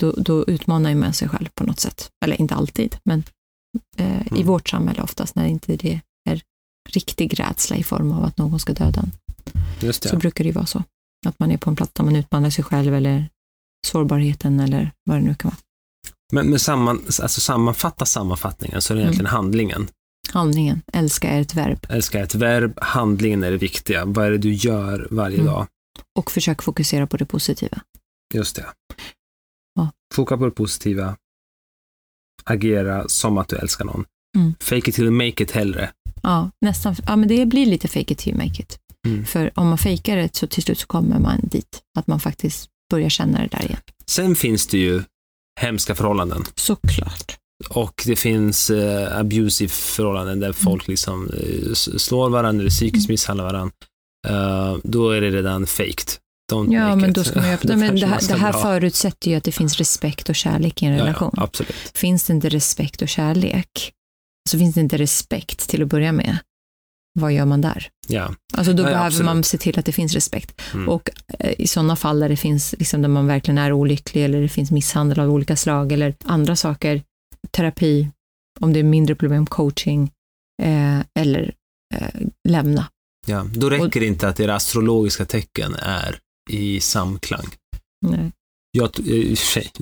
[SPEAKER 1] då, då utmanar ju man sig själv på något sätt. Eller inte alltid, men eh, i
[SPEAKER 2] Mm.
[SPEAKER 1] vårt samhälle oftast, när inte det är riktig rädsla i form av att någon ska döda en,
[SPEAKER 2] Just det.
[SPEAKER 1] så brukar det ju vara så. Att man är på en plats där man utmanar sig själv eller sårbarheten eller vad det nu kan vara.
[SPEAKER 2] Men, men samman, alltså sammanfatta sammanfattningen så är det
[SPEAKER 1] Mm.
[SPEAKER 2] egentligen handlingen.
[SPEAKER 1] Handlingen, älska är ett verb
[SPEAKER 2] Älska är ett verb, handlingen är det viktiga. Vad är det du gör varje
[SPEAKER 1] Mm.
[SPEAKER 2] dag?
[SPEAKER 1] och försök fokusera på det positiva.
[SPEAKER 2] Just det.
[SPEAKER 1] Ja.
[SPEAKER 2] Foka på det positiva. agera som att du älskar någon.
[SPEAKER 1] Mm.
[SPEAKER 2] Fake it till make it hellre.
[SPEAKER 1] Ja, nästan. Ja, men det blir lite fake it till make it.
[SPEAKER 2] Mm.
[SPEAKER 1] För om man fejkar det så till slut så kommer man dit. Att man faktiskt börjar känna det där igen.
[SPEAKER 2] Sen finns det ju hemska förhållanden.
[SPEAKER 1] Såklart.
[SPEAKER 2] Och det finns eh, abusive förhållanden där folk liksom eh, slår varandra eller psykiskt
[SPEAKER 1] Mm.
[SPEAKER 2] misshandlar varandra. Eh, då är det redan faked. Don't
[SPEAKER 1] Ja, men då ska man ju (laughs) öppna. Men det här, det här förutsätter ju att det finns respekt och kärlek i en
[SPEAKER 2] Ja,
[SPEAKER 1] relation.
[SPEAKER 2] Ja, absolut.
[SPEAKER 1] Finns det inte respekt och kärlek, så finns det inte respekt till att börja med. Vad gör man där?
[SPEAKER 2] Ja.
[SPEAKER 1] Alltså då
[SPEAKER 2] ja,
[SPEAKER 1] behöver
[SPEAKER 2] absolut.
[SPEAKER 1] man se till att det finns respekt.
[SPEAKER 2] Mm.
[SPEAKER 1] Och eh, i sådana fall där det finns, liksom där man verkligen är olycklig eller det finns misshandel av olika slag eller andra saker, terapi, om det är mindre problem, coaching eh, eller eh, lämna.
[SPEAKER 2] Ja, då räcker det inte att era astrologiska tecken är i samklang.
[SPEAKER 1] Nej.
[SPEAKER 2] Jag, t- eh,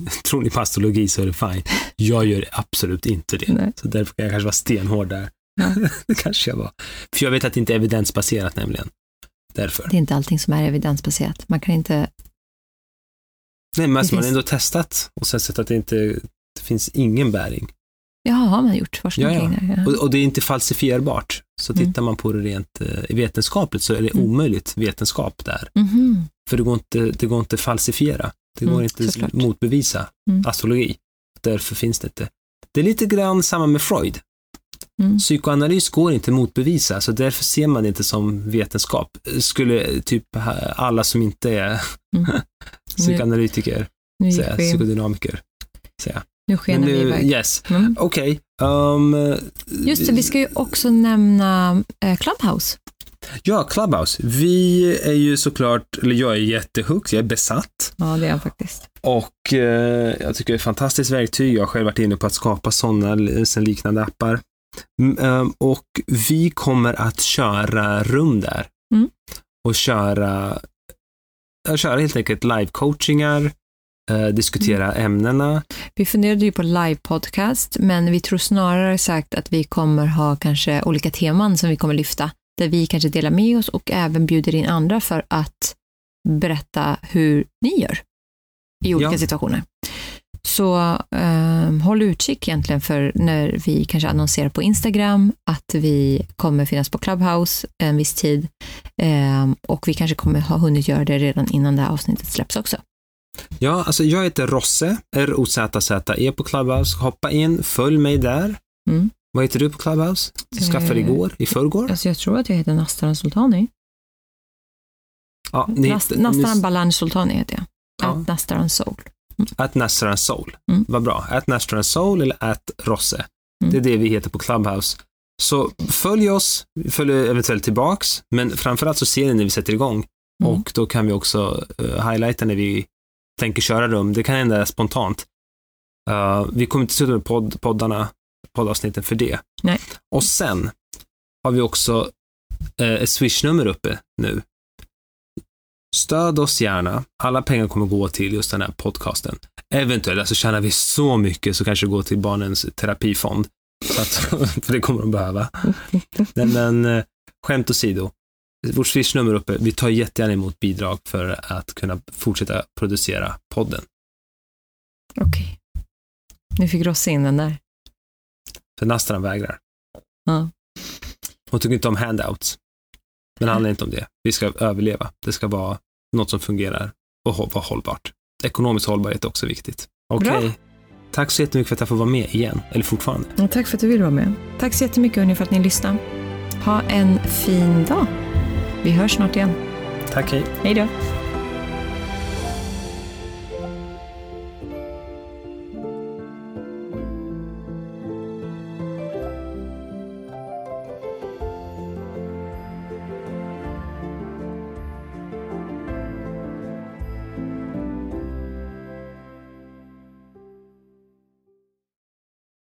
[SPEAKER 2] och tror ni på astrologi så är det fine. Jag gör absolut inte det.
[SPEAKER 1] Nej.
[SPEAKER 2] Så därför kan jag kanske vara stenhård där.
[SPEAKER 1] Ja. (laughs)
[SPEAKER 2] det kanske jag var. För jag vet att det inte är evidensbaserat nämligen. Därför.
[SPEAKER 1] Det är inte allting som är evidensbaserat. Man kan inte,
[SPEAKER 2] Nej, men alltså, man har
[SPEAKER 1] finns-
[SPEAKER 2] ändå testat och sen sett att det inte det finns ingen bäring.
[SPEAKER 1] ja har man gjort forskning
[SPEAKER 2] Ja, ja.
[SPEAKER 1] kring det? Ja.
[SPEAKER 2] Och, och det är inte falsifierbart. Så
[SPEAKER 1] Mm.
[SPEAKER 2] tittar man på det rent eh, vetenskapligt så är det
[SPEAKER 1] Mm.
[SPEAKER 2] omöjligt vetenskap där.
[SPEAKER 1] Mhm.
[SPEAKER 2] För det går inte, det går inte falsifiera. Det går
[SPEAKER 1] Mm,
[SPEAKER 2] inte
[SPEAKER 1] såklart.
[SPEAKER 2] motbevisa
[SPEAKER 1] Mm.
[SPEAKER 2] astrologi. Därför finns det inte. Det är lite grann samma med Freud.
[SPEAKER 1] Mm.
[SPEAKER 2] Psykoanalys går inte motbevisa, så därför ser man det inte som vetenskap. Skulle typ alla som inte är
[SPEAKER 1] Mm. (laughs)
[SPEAKER 2] psykoanalytiker
[SPEAKER 1] Nu,
[SPEAKER 2] säga,
[SPEAKER 1] vi,
[SPEAKER 2] psykodynamiker säga.
[SPEAKER 1] nu skenar vi iväg.
[SPEAKER 2] yes,
[SPEAKER 1] Mm.
[SPEAKER 2] okej. Um,
[SPEAKER 1] Just det, vi ska ju också nämna eh, Clubhouse.
[SPEAKER 2] Ja, Clubhouse. Vi är ju såklart, eller jag är jättehooked, jag är besatt.
[SPEAKER 1] Ja, det är han faktiskt.
[SPEAKER 2] Och eh, jag tycker det är ett fantastiskt verktyg. Jag har själv varit inne på att skapa sådana, liknande appar. Mm, ehm, och vi kommer att köra rum där.
[SPEAKER 1] Mm.
[SPEAKER 2] Och köra, köra helt enkelt live-coachingar, eh, diskutera
[SPEAKER 1] Mm.
[SPEAKER 2] ämnena.
[SPEAKER 1] Vi funderade ju på live-podcast, men vi tror snarare sagt att vi kommer ha kanske olika teman som vi kommer lyfta, där vi kanske delar med oss och även bjuder in andra för att berätta hur ni gör i olika
[SPEAKER 2] Ja.
[SPEAKER 1] situationer. Så eh, håll utkik egentligen för när vi kanske annonserar på Instagram att vi kommer finnas på Clubhouse en viss tid eh, och vi kanske kommer ha hunnit göra det redan innan det här avsnittet släpps också.
[SPEAKER 2] Ja, alltså jag heter Rosse, R-O-Z-Z-E på Clubhouse. Hoppa in, följ mig där.
[SPEAKER 1] Mm.
[SPEAKER 2] Vad heter du på Clubhouse? Du skaffade
[SPEAKER 1] Eh,
[SPEAKER 2] igår, i förrgår?
[SPEAKER 1] Alltså jag tror att jag heter Nastan Sultani.
[SPEAKER 2] Ja,
[SPEAKER 1] Nast,
[SPEAKER 2] ni-
[SPEAKER 1] Balan Sultani heter jag.
[SPEAKER 2] Ja.
[SPEAKER 1] At Nastan Soul.
[SPEAKER 2] At Nasran Soul.
[SPEAKER 1] Mm.
[SPEAKER 2] Vad bra. At Nasran Soul eller at Rosse.
[SPEAKER 1] Mm.
[SPEAKER 2] Det är det vi heter på Clubhouse. Så följ oss, följ eventuellt tillbaks, men framförallt så ser ni när vi sätter igång.
[SPEAKER 1] Mm.
[SPEAKER 2] Och då kan vi också uh, highlighta när vi tänker köra rum. Det kan hända spontant. Uh, vi kommer inte sluta med podd, poddarna, poddavsnitten för det.
[SPEAKER 1] Nej.
[SPEAKER 2] Och sen har vi också uh, ett swishnummer uppe nu. Stöd oss gärna. Alla pengar kommer gå till just den här podcasten. Eventuellt, alltså tjänar vi så mycket så kanske det går till barnens terapifond. Att, (laughs) för det kommer de behöva. Nej, men eh, skämt åsido. Vårt swishnummer uppe. Vi tar jättegärna emot bidrag för att kunna fortsätta producera podden.
[SPEAKER 1] Okej. Nu fick Rosse in den där.
[SPEAKER 2] För Nastran vägrar.
[SPEAKER 1] Ja.
[SPEAKER 2] Hon tycker inte om handouts. Men det handlar inte om det. Vi ska överleva. Det ska vara något som fungerar och vara hållbart. Ekonomisk hållbarhet är också viktigt. Okej.
[SPEAKER 1] Bra.
[SPEAKER 2] Tack så jättemycket för att jag får vara med igen. Eller fortfarande.
[SPEAKER 1] Och tack för att du vill vara med. Tack så jättemycket hörni för att ni lyssnar. Ha en fin dag. Vi hörs snart igen.
[SPEAKER 2] Tack, hej.
[SPEAKER 1] Hej då.